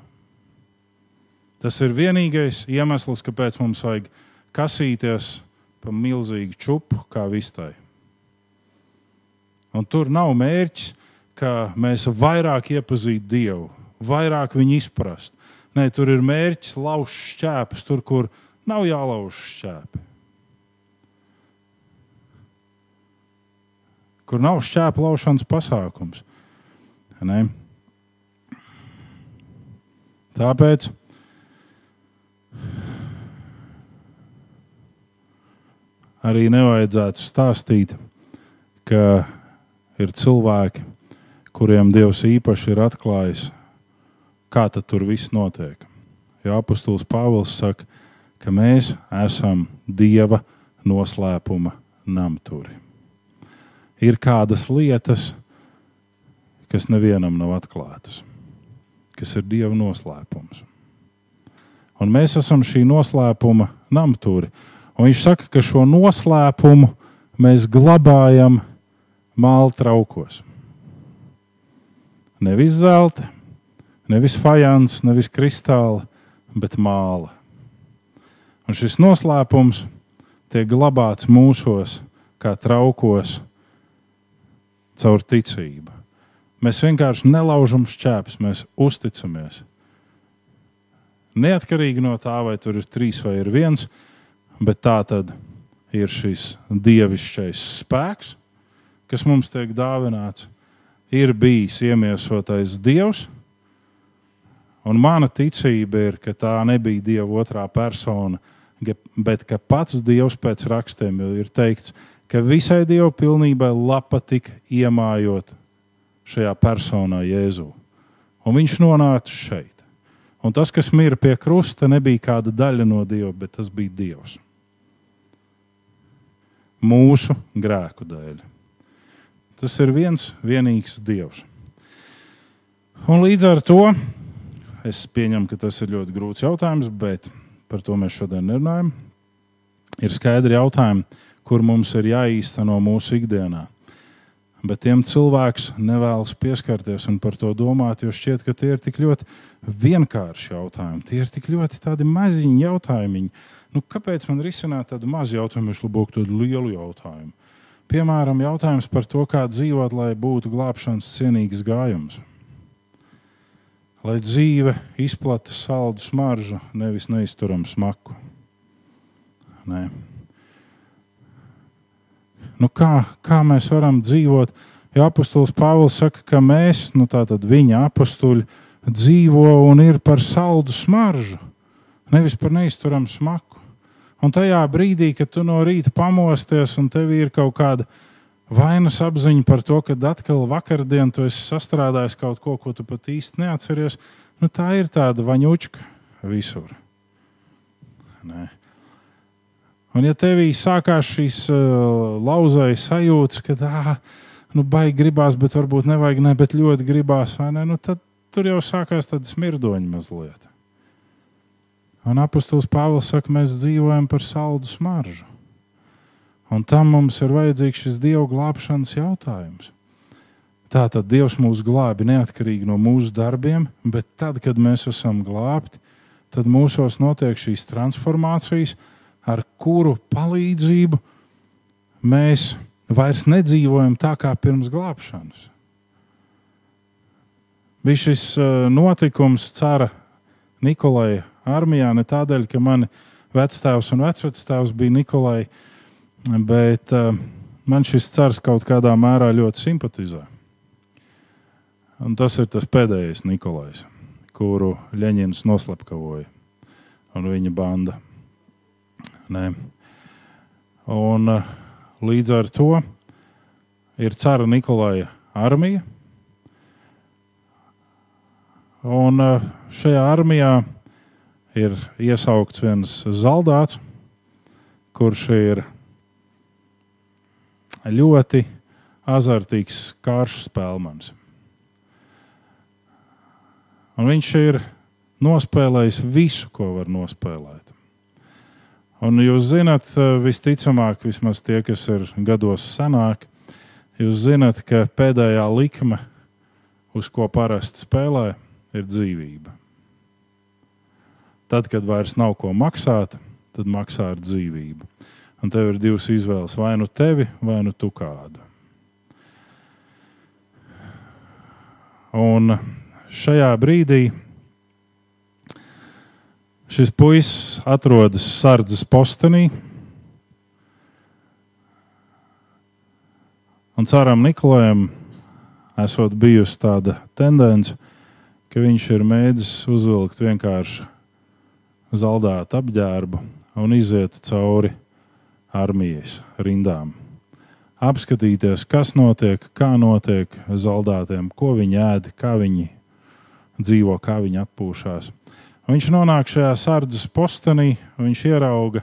Tas ir vienīgais iemesls, kāpēc mums vajag kasīties pa milzīgu čupu kā vistai. Un tur nav mērķis, ka mēs vairāk iepazītu Dievu, vairāk viņu izprast. Nē, tur ir mērķis lauzt šķēpes, tur, kur nav jālauž šķēpi. Kur nav šķēpa laušanas pasākums. Ne? Tāpēc arī nevajadzētu stāstīt, ka ir cilvēki, kuriem Dievs īpaši ir atklājis kā tur viss notiek. Jo apustulis Pāvils saka, ka mēs esam Dieva noslēpuma namturi. Ir kādas lietas, kas nevienam nav atklātas, kas ir Dieva noslēpums. Un mēs esam šī noslēpuma namturi. Un viņš saka, ka šo noslēpumu mēs glabājam māla traukos. Nevis zelta, nevis fajans, nevis kristāla, bet māla. Un šis noslēpums tiek glabāts mūsos, kā traukos, caur ticību. Mēs vienkārši nelaužam šķēpes, mēs uzticamies. Neatkarīgi no tā, vai tur ir trīs vai ir viens, bet tā tad ir šis dievišķais spēks, kas mums tiek dāvināts. Ir bijis iemiesotais dievs, un mana ticība ir, ka tā nebija dieva otrā persona, bet ka pats dievs pēc rakstiem ir teikts, ka visai dieva pilnībai lapa tika iemājot šajā personā Jēzū. Un viņš nonāca šeit. Un tas, kas mira pie krusta, nebija kāda daļa no Dieva, bet tas bija Dievs. Mūsu grēku dēļ. Tas ir viens vienīgs Dievs. Un līdz ar to es pieņemu, ka tas ir ļoti grūts jautājums, bet par to mēs šodien nerunājam. Ir skaidri jautājumi, kur mums ir jāīsteno mūsu ikdienā. Bet tiem cilvēks nevēlas pieskarties un par to domāt, jo šķiet, ka tie ir tik ļoti vienkārši jautājumi. Tie ir tik ļoti maziņi jautājumi. Nu, kāpēc man risināt tādu mazu jautājumu, viņš lūk tādu lielu jautājumu? Piemēram, jautājums par to, kā dzīvot, lai būtu glābšanas cienīgs gājums. Lai dzīve izplata saldu smaržu, nevis neizturam smaku. Nē nu kā, kā mēs varam dzīvot. Ja apustulis Pāvils saka, ka mēs, nu tātad viņa apstuļi, dzīvo un ir par saldu smaržu, nevis par neizturamu smaku. Un tajā brīdī, kad tu no rīta pamosties un tev ir kaut kāda vainas apziņa par to, ka atkal vakardien tu esi sastrādājis kaut ko, ko tu pat īsti neatceries, nu tā ir tāda vaņučka visur. Nē. Un ja tevī sākās šīs uh, lauzējas sajūtas, ka tā, nu, baigi gribās, bet varbūt nevajag, ne, bet ļoti gribās, vai ne, nu, tad tur jau sākās tāda smirdoņa mazliet. Un apustulis Pāvils saka, mēs dzīvojam par saldu smaržu. Un tam mums ir vajadzīgs šis dievu glābšanas jautājums. Tā tad Dievs mūs glābi neatkarīgi no mūsu darbiem, bet tad, kad mēs esam glābti, tad mūsos notiek šīs transformācijas, ar kuru palīdzību mēs vairs nedzīvojam tā kā pirms glābšanas. Bija šis uh, notikums cara Nikolai armijā ne tādēļ, ka mani vectēvs un vecvectēvs bija Nikolai, bet uh, man šis cars kaut kādā mērā ļoti simpatizē. Un tas ir tas pēdējais Nikolais, kuru Leņņņins noslepkavoja un viņa banda. Nē. Un, eh, līdz ar to ir cara Nikolai armija. Un eh, šajā armijā ir iesaukts viens zaldāts, kurš ir ļoti azartīgs kāršu spēlmans. Un viņš ir nospēlējis visu, ko var nospēlēt. Un jūs zināt, eh, visticamāk, vismaz tie, kas ir gados senāki, jūs zināt, ka pēdējā likme, uz ko parasti spēlē, ir dzīvība. Tad, kad vairs nav ko maksāt, tad maksā ar dzīvību. Un tev ir divas izvēles, vai nu tevi, vai nu tu kādu. Un šajā brīdī Šis puisis atrodas sardzes postenī. Un ceram Nikolajam esot bijusi tāda tendence, ka viņš ir mēģinājis uzvilkt vienkārši zaldātu apģērbu un iziet cauri armijas rindām. Apskatīties, kas notiek, kā notiek zaldātiem, ko viņi ēd, kā viņi dzīvo, kā viņi atpūšas. Viņš nonāk šajā sardzes postenī, viņš ierauga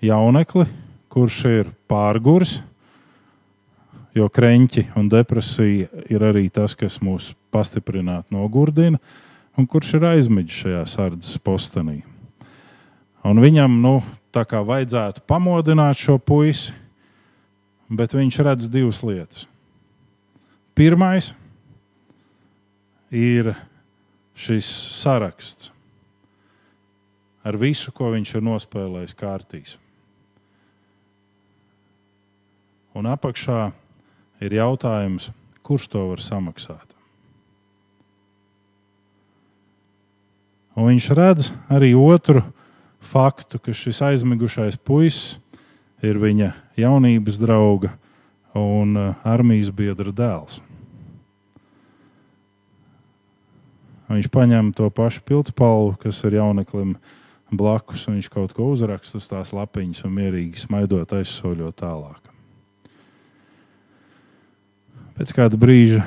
jaunekli, kurš ir pārguris. Jo kreņķi un depresija ir arī tas, kas mūs pastiprināti nogurdina, un kurš ir aizmidzis šajā sardzes postenī. Un viņam, nu, tā kā vajadzētu pamodināt šo puisi, bet viņš redz divas lietas. Pirmais ir šis saraksts ar visu, ko viņš ir nospēlējis kārtīs. Un apakšā ir jautājums, kurš to var samaksāt. Un viņš redz arī otru faktu, ka šis aizmigušais puisis ir viņa jaunības drauga un uh, armijas biedra dēls. Viņš paņem to pašu pildspalvu, kas ir jauneklim blakus, un viņš kaut ko uzraksta uz tās lapiņas un mierīgi smaidot aizsoļot tālāk. Pēc kāda brīža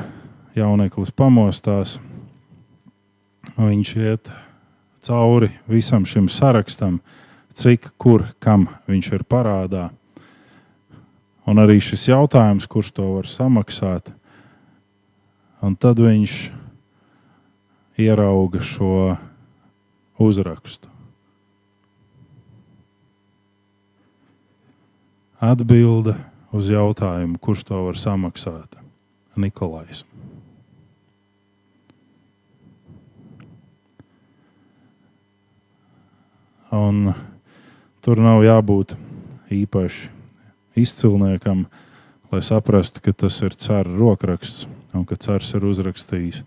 jauneklis pamostās, un viņš iet cauri visam šim sarakstam, cik, kur, kam viņš ir parādā. Un arī šis jautājums, kurš to var samaksāt, un tad viņš ierauga šo uzrakstu. Atbilde uz jautājumu, kurš to var samaksāt? Nikolais. Un tur nav jābūt īpaši izcilniekam, lai saprastu, ka tas ir cara rokraksts un ka cars ir uzrakstījis,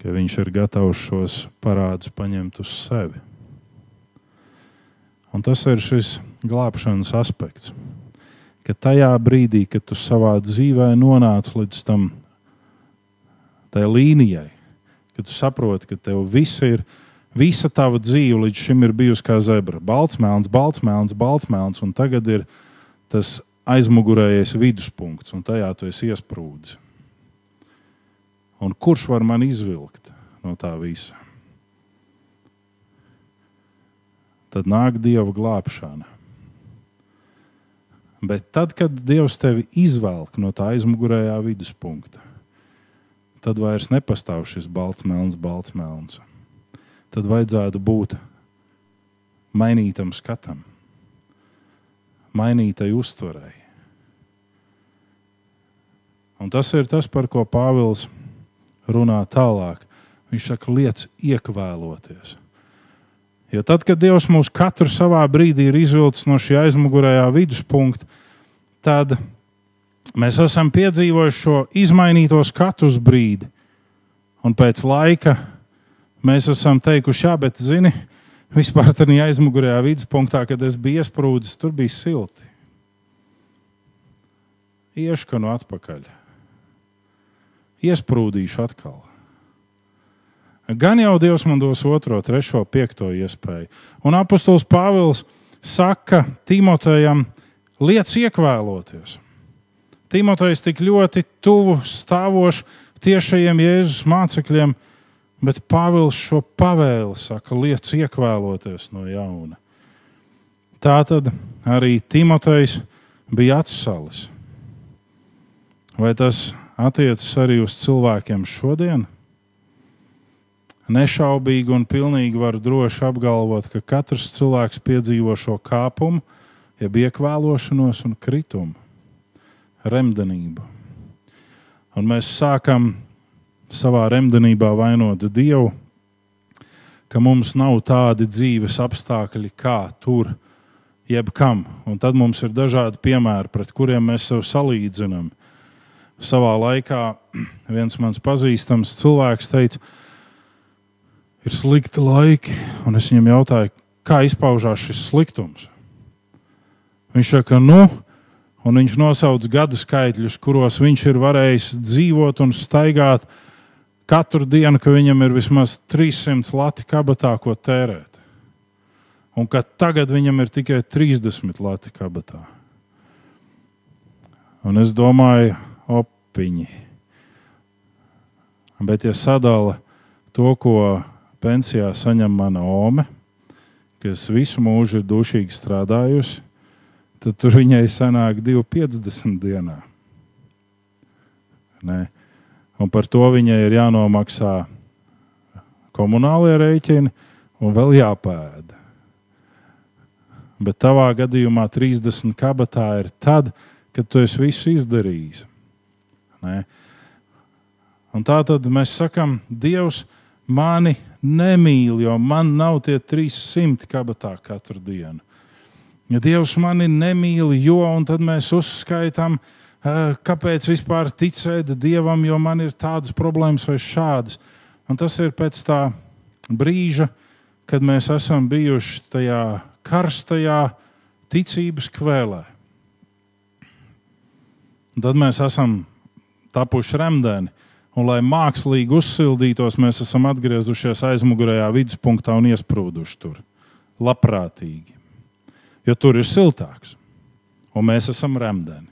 ka viņš ir gatavs šos parādus paņemt uz sevi. Un tas ir šis glābšanas aspekts. Ka tajā brīdī, kad tu savā dzīvē nonāc līdz tam līnijai, kad tu saproti, ka tev viss ir Visa tava dzīve līdz šim ir bijusi kā zebra. Balts, melns, balts, melns, balts, melns, un tagad ir tas aizmugurējais viduspunkts, un tajā tu esi iesprūdis. Un kurš var man izvilkt no tā visa? Tad nāk dieva glābšana. Bet tad, kad Dievs tevi izvelk no tā aizmugurējā viduspunkta, tad vairs nepastāv šis balts, melns, balts, melns tad vajadzētu būt mainītam skatam, mainītai uztverei. Un tas ir tas, par ko Pāvils runā tālāk. Viņš saka, lietas iekvēloties. Jo tad, kad Dievs mūs katru savā brīdī ir izvilcis no šī aizmugurējā viduspunkta, tad mēs esam piedzīvojuši šo izmainīto skatu brīdi. Un pēc laika Mēs esam teikuši, jā, bet, zini, vispār tādā aizmugurējā viduspunktā, kad es biju iesprūdis, tur bija silti. Iešu no atpakaļ. Iesprūdīšu atkal. Gan jau Dievs man dos otro, trešo, piekto iespēju. Un apustulis Pāvils saka Timotejam, lietas iekvēloties. Timotejs tik ļoti tuvu stāvošs tiešajiem Jēzus mācekļiem, Bet Pāvils šo pavēli saka, lietas iekvēloties no jauna. Tā tad arī Timotejs bija atsalis. Vai tas attiecas arī uz cilvēkiem šodien? Nešaubīgi un pilnīgi var droši apgalvot, ka katrs cilvēks piedzīvo šo kāpumu, jeb iekvēlošanos un kritumu, remdenību. Un mēs sākam savā remdenībā vainot Dievu, ka mums nav tādi dzīves apstākļi, kā tur, jebkam. Un tad mums ir dažādi piemēri, pret kuriem mēs sev salīdzinām. Savā laikā viens mans pazīstams cilvēks teica, ir slikti laiki, un es viņam jautāju, kā izpaužās šis sliktums. Viņš saka, nu, un viņš nosauc gadu skaitļus, kuros viņš ir varējis dzīvot un staigāt katru dienu, ka viņam ir vismaz 300 lati kabatā, ko tērēt. Un ka tagad viņam ir tikai 30 lati kabatā. Un es domāju, opiņi. Bet, ja sadala to, ko pensijā saņem mana ome, kas visu mūžu ir dušīgi strādājusi, tad tur viņai sanāk 2,50 dienā. Ne? Un par to viņai ir jānomaksā komunālie rēķini un vēl jāpēda. Bet tavā gadījumā 30 kabatā ir tad, kad tu esi visu izdarījis. Ne? Un tā tad mēs sakām, Dievs mani nemīl, jo man nav tie 300 kabatā katru dienu. Ja Dievs mani nemīl, jo tad mēs uzskaitām, kāpēc vispār ticēt Dievam, jo man ir tādas problēmas vai šādas. Un tas ir pēc tā brīža, kad mēs esam bijuši tajā karstajā ticības kvēlē. Un tad mēs esam tapuši remdeni. Un, lai mākslīgi uzsildītos, mēs esam atgriezušies aizmugurējā viduspunktā un iesprūduši tur. Labprātīgi. Jo tur ir siltāks. Un mēs esam remdeni.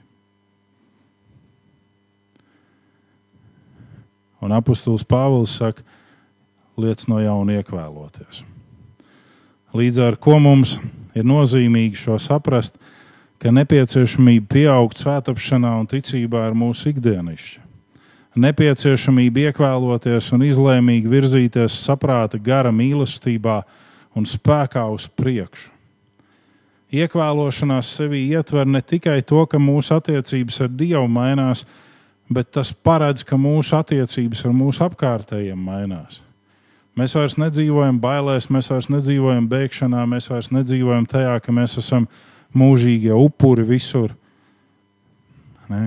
Un apustulis Pāvils saka, lietas no jauna iekvēloties. Līdz ar to mums ir nozīmīgi šo saprast, ka nepieciešamība pieaugt svētāpšanā un ticībā ir mūsu ikdienišķa. Nepieciešamība iekvēloties un izlēmīgi virzīties saprāta gara mīlestībā un spēkā uz priekšu. Iekvēlošanās sevī ietver ne tikai to, ka mūsu attiecības ar Dievu mainās, bet tas paredz, ka mūsu attiecības ar mūsu apkārtējiem mainās. Mēs vairs nedzīvojam bailēs, mēs vairs nedzīvojam bēgšanā, mēs vairs nedzīvojam tajā, ka mēs esam mūžīgie upuri visur. Ne?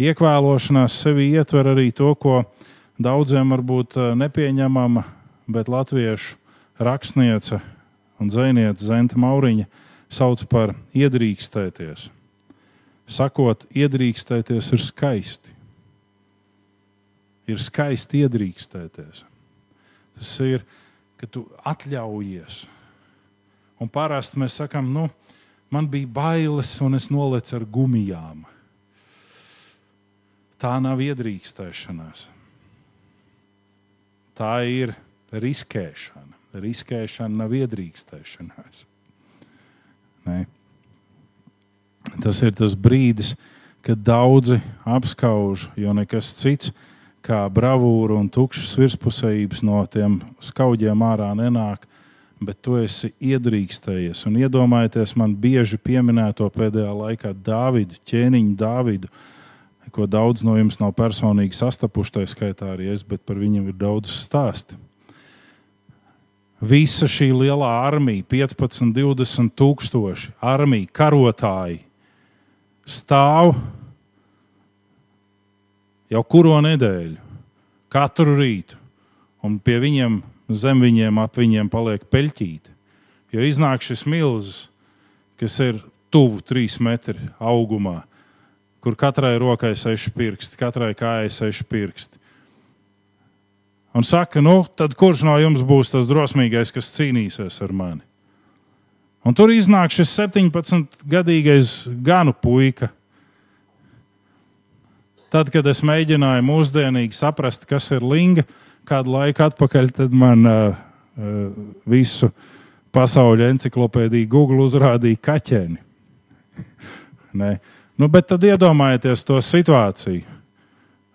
Iekvēlošanās sevi ietver arī to, ko daudziem varbūt eh, nepieņemama, bet latviešu rakstniece un zvejniece Zenta Mauriņa sauc par iedrīkstēties. Sakot, iedrīkstēties ir skaisti. Ir skaisti iedrīkstēties. Tas ir, ka tu atļaujies. Un parasti mēs sakām, nu, man bija bailes, un es nolieku ar gumijām. Tā nav iedrīkstēšanās. Tā ir riskēšana. Riskēšana nav iedrīkstēšanās. Ne? Tas ir tas brīdis, kad daudzi apskauž, jo nekas cits kā bravūra un tukšas virspusējības no tiem skaudiem ārā nenāk, bet tu esi iedrīkstējies. Un iedomājieties man bieži pieminēto pēdējā laikā Dāvidu, ķēniņu Dāvidu, ko daudz no jums nav personīgi sastapuši, tā skaitā arī es, bet par viņiem ir daudz stāstu. Visa šī lielā armija, 15, 20 tūkstoši armija, karotāji, stāv jau kuro nedēļu, katru rītu. Un pie viņiem, zem viņiem, ap viņiem paliek peļķīti. Jo iznāk šis milzis, kas ir tuvu trīs metri augumā, kur katrai rokai seši pirksti, katrai kājai seši pirksti. Un saka, nu, tad kurš no jums būs tas drosmīgais, kas cīnīsies ar mani? Un tur iznāk šis 17-gadīgais ganu puika, Tad, kad es mēģināju mūsdienīgi saprast, kas ir linga, kādu laiku atpakaļ, tad man uh, visu pasaules encyklopēdiju Google uzrādīja kaķeni. nu, bet tad iedomājieties to situāciju.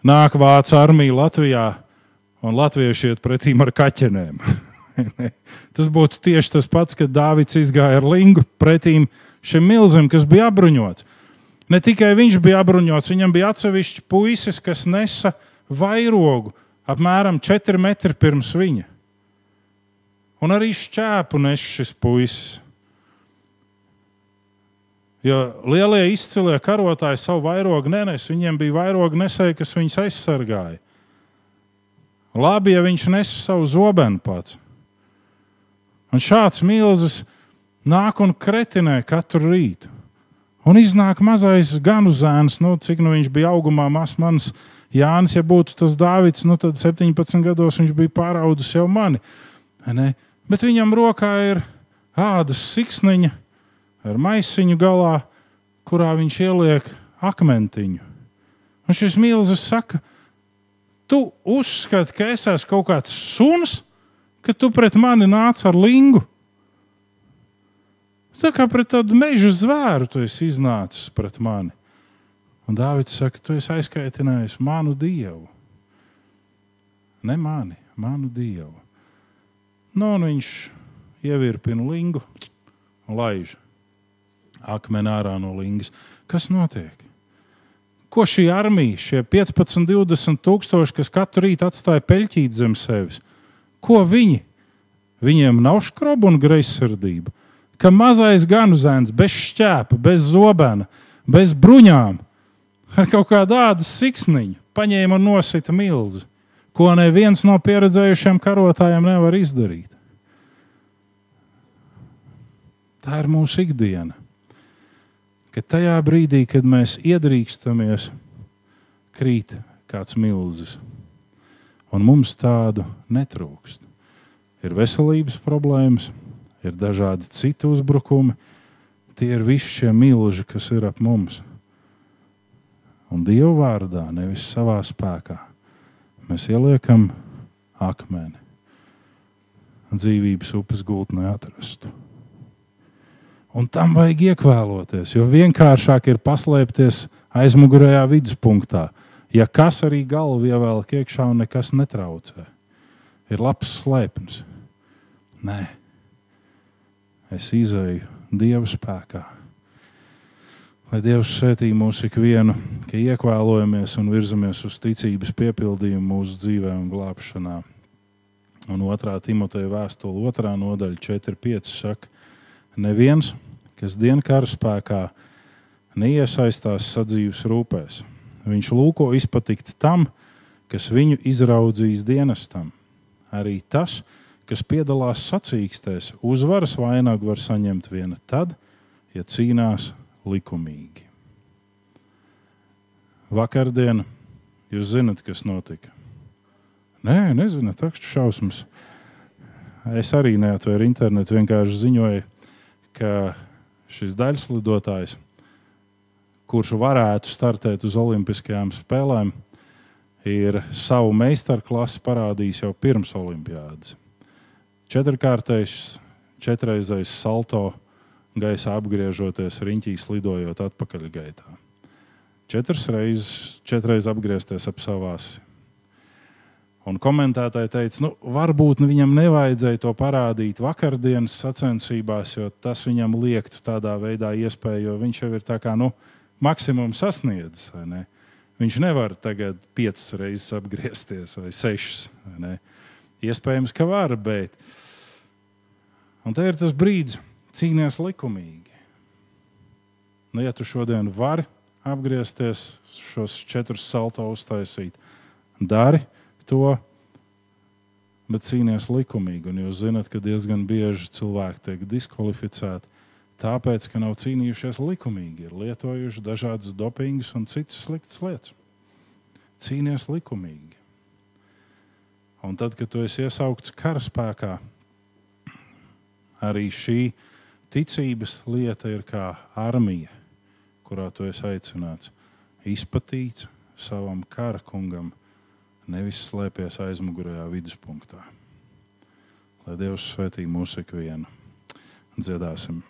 Nāk vācu armija Latvijā, un latvieši iet pretīm ar kaķenēm. tas būtu tieši tas pats, kad Dārvids izgāja ar lingu pretīm šim milzim, kas bija apbruņots. Ne tikai viņš bija apbruņots, viņam bija atsevišķi puisis, kas nesa vairogu apmēram 4 metri pirms viņa. Un arī šķēpu nes šis puisis. Jo lielie izcilie karotāji savu vairogu nenes, viņiem bija vairogu nesēji, kas viņus aizsargāja. Labi, ja viņš nes savu zobenu pats. Un šāds milzis nāk un kretinē katru rītu. Un iznāk mazais ganu zēns, nu, cik nu viņš bija augumā, mazs mans Jānis. Ja būtu tas Dāvids, nu, tad 17 gados viņš bija pāraudzis jau mani. Ne? Bet viņam rokā ir ādas siksniņa ar maisiņu galā, kurā viņš ieliek akmentiņu. Un šis milzis saka, Tu uzskati, ka es esmu kaut kāds suns, ka tu pret mani nāc ar lingu. Tā kā pret tādu meža zvēru tu esi iznācis pret mani. Un Dārvids saka, tu esi aizkaitinājis manu dievu. Ne mani, manu dievu. Nu, un viņš ievirpina lingu un laiž akmeni ārā no lingas. Kas notiek? Ko šī armija, šie 15, 20 tūkstoši, kas katru rītu atstāja peļķīt zem sevis, ko viņi? Viņiem nav skroba un greizsirdība. Ka mazais ganu zēns bez šķēpa, bez zobena, bez bruņām, ar kaut kādu ādas siksniņu paņēma un nosita milzi, ko neviens no pieredzējušiem karotājiem nevar izdarīt. Tā ir mūsu ikdiena. Kad tajā brīdī, kad mēs iedrīkstamies, krīt kāds milzis, un mums tādu netrūkst. Ir veselības problēmas, ir dažādi citi uzbrukumi. Tie ir visi šie milži, kas ir ap mums. Un Dieva vārdā, nevis savā spēkā, mēs ieliekam akmeni. Dzīvības upes gultnē atrastu. Un tam vajag iekvēloties, jo vienkāršāk ir paslēpties aizmugurējā viduspunktā. Ja kas arī galvu ievelk iekšā un nekas netraucē, ir labs slēpnis. Nē, es izēju Dieva spēkā. Lai Dievs svētī mūs ikvienu, ka iekvēlojamies un virzamies uz ticības piepildījumu mūsu dzīvē un glābšanā. Un otrā Timoteja vēstule, otrā nodaļa, 4,5 saka, neviens, kas dienkāra spēkā neiesaistās sadzīves rūpēs. Viņš lūko izpatikt tam, kas viņu izraudzīs dienestam. Arī tas, kas piedalās sacīkstēs, uzvaras vainagu var saņemt viena tad, ja cīnās likumīgi. Vakardien jūs zinat, kas notika? Nē, nezināt, takšu šausmas. Es arī neatvēru internetu, vienkārši ziņoju, ka šis daļslidotājs, kurš varētu startēt uz Olimpiskajām spēlēm, ir savu meistarklasi parādījis jau pirms Olimpiādas. Četrkārtais, četrreizais salto gaisā apgriežoties, riņķīs lidojot atpakaļ gaitā. Četras reizes, četras apgriezties ap savās. Un komentētāji teica, nu, varbūt viņam nevajadzēja to parādīt vakardienas sacensībās, jo tas viņam liektu tādā veidā iespēju, jo viņš jau ir tā kā nu, maksimums sasniedzis. Ne? Viņš nevar tagad piecas reizes apgriezties vai sešas. Vai Iespējams, ka var, bet Un te ir tas brīdis, cīnīties likumīgi. Nu, ja tu šodien vari apgriezties, šos četrus salto uztaisīt, dari to, bet cīnīties likumīgi. Un jūs zināt, ka diezgan bieži cilvēki tiek diskvalificēti tāpēc, ka nav cīnījušies likumīgi, ir lietojuši dažādas dopingus un citas sliktas lietas. Cīnīties likumīgi. Un tad, kad tu esi iesaukts karaspēkā, arī šī ticības lieta ir kā armija, kurā tu esi aicināts izpatīts savam kara kungam, nevis slēpties aizmugurējā viduspunktā. Lai Dievs svētī mūsu ikvienu. Dziedāsim!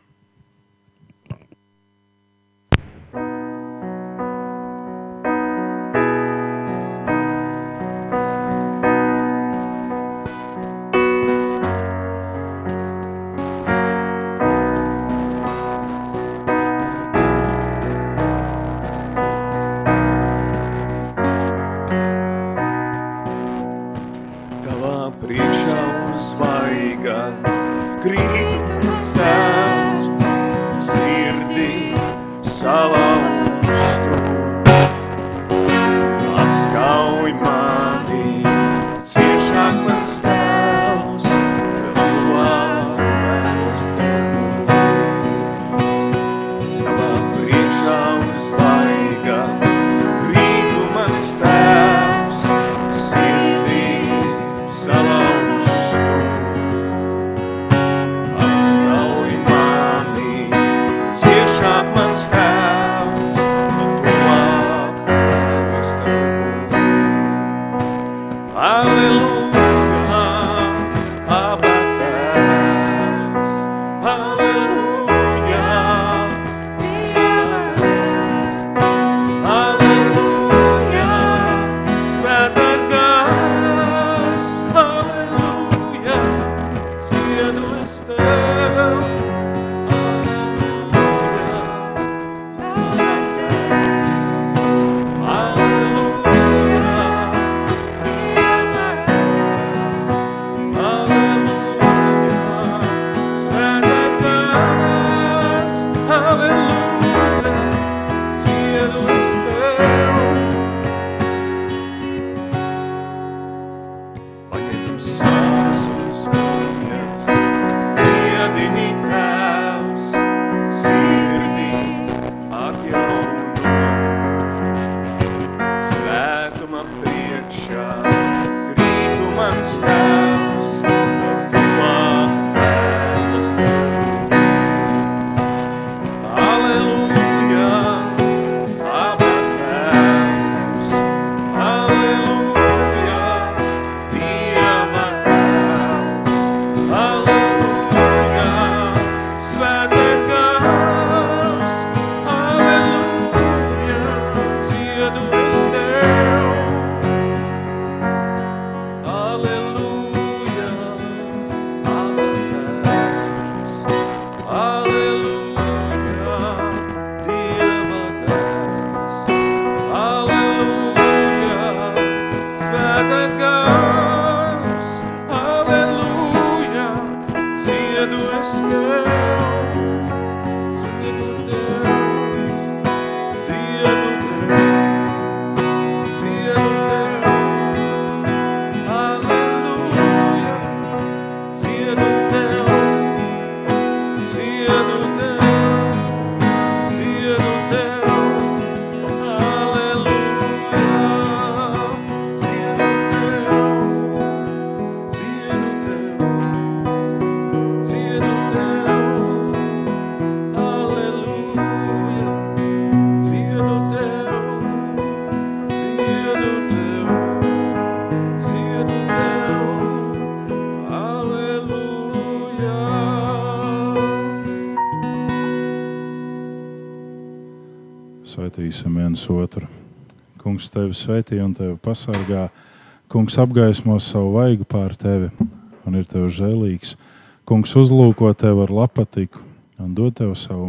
Godīsim viens otru. Kungs tevi sveitī un tevi pasargā. Kungs apgaismo savu vaigu pār tevi un ir tev žēlīgs. Kungs uzlūko tevi ar lapatiku un dod tev savu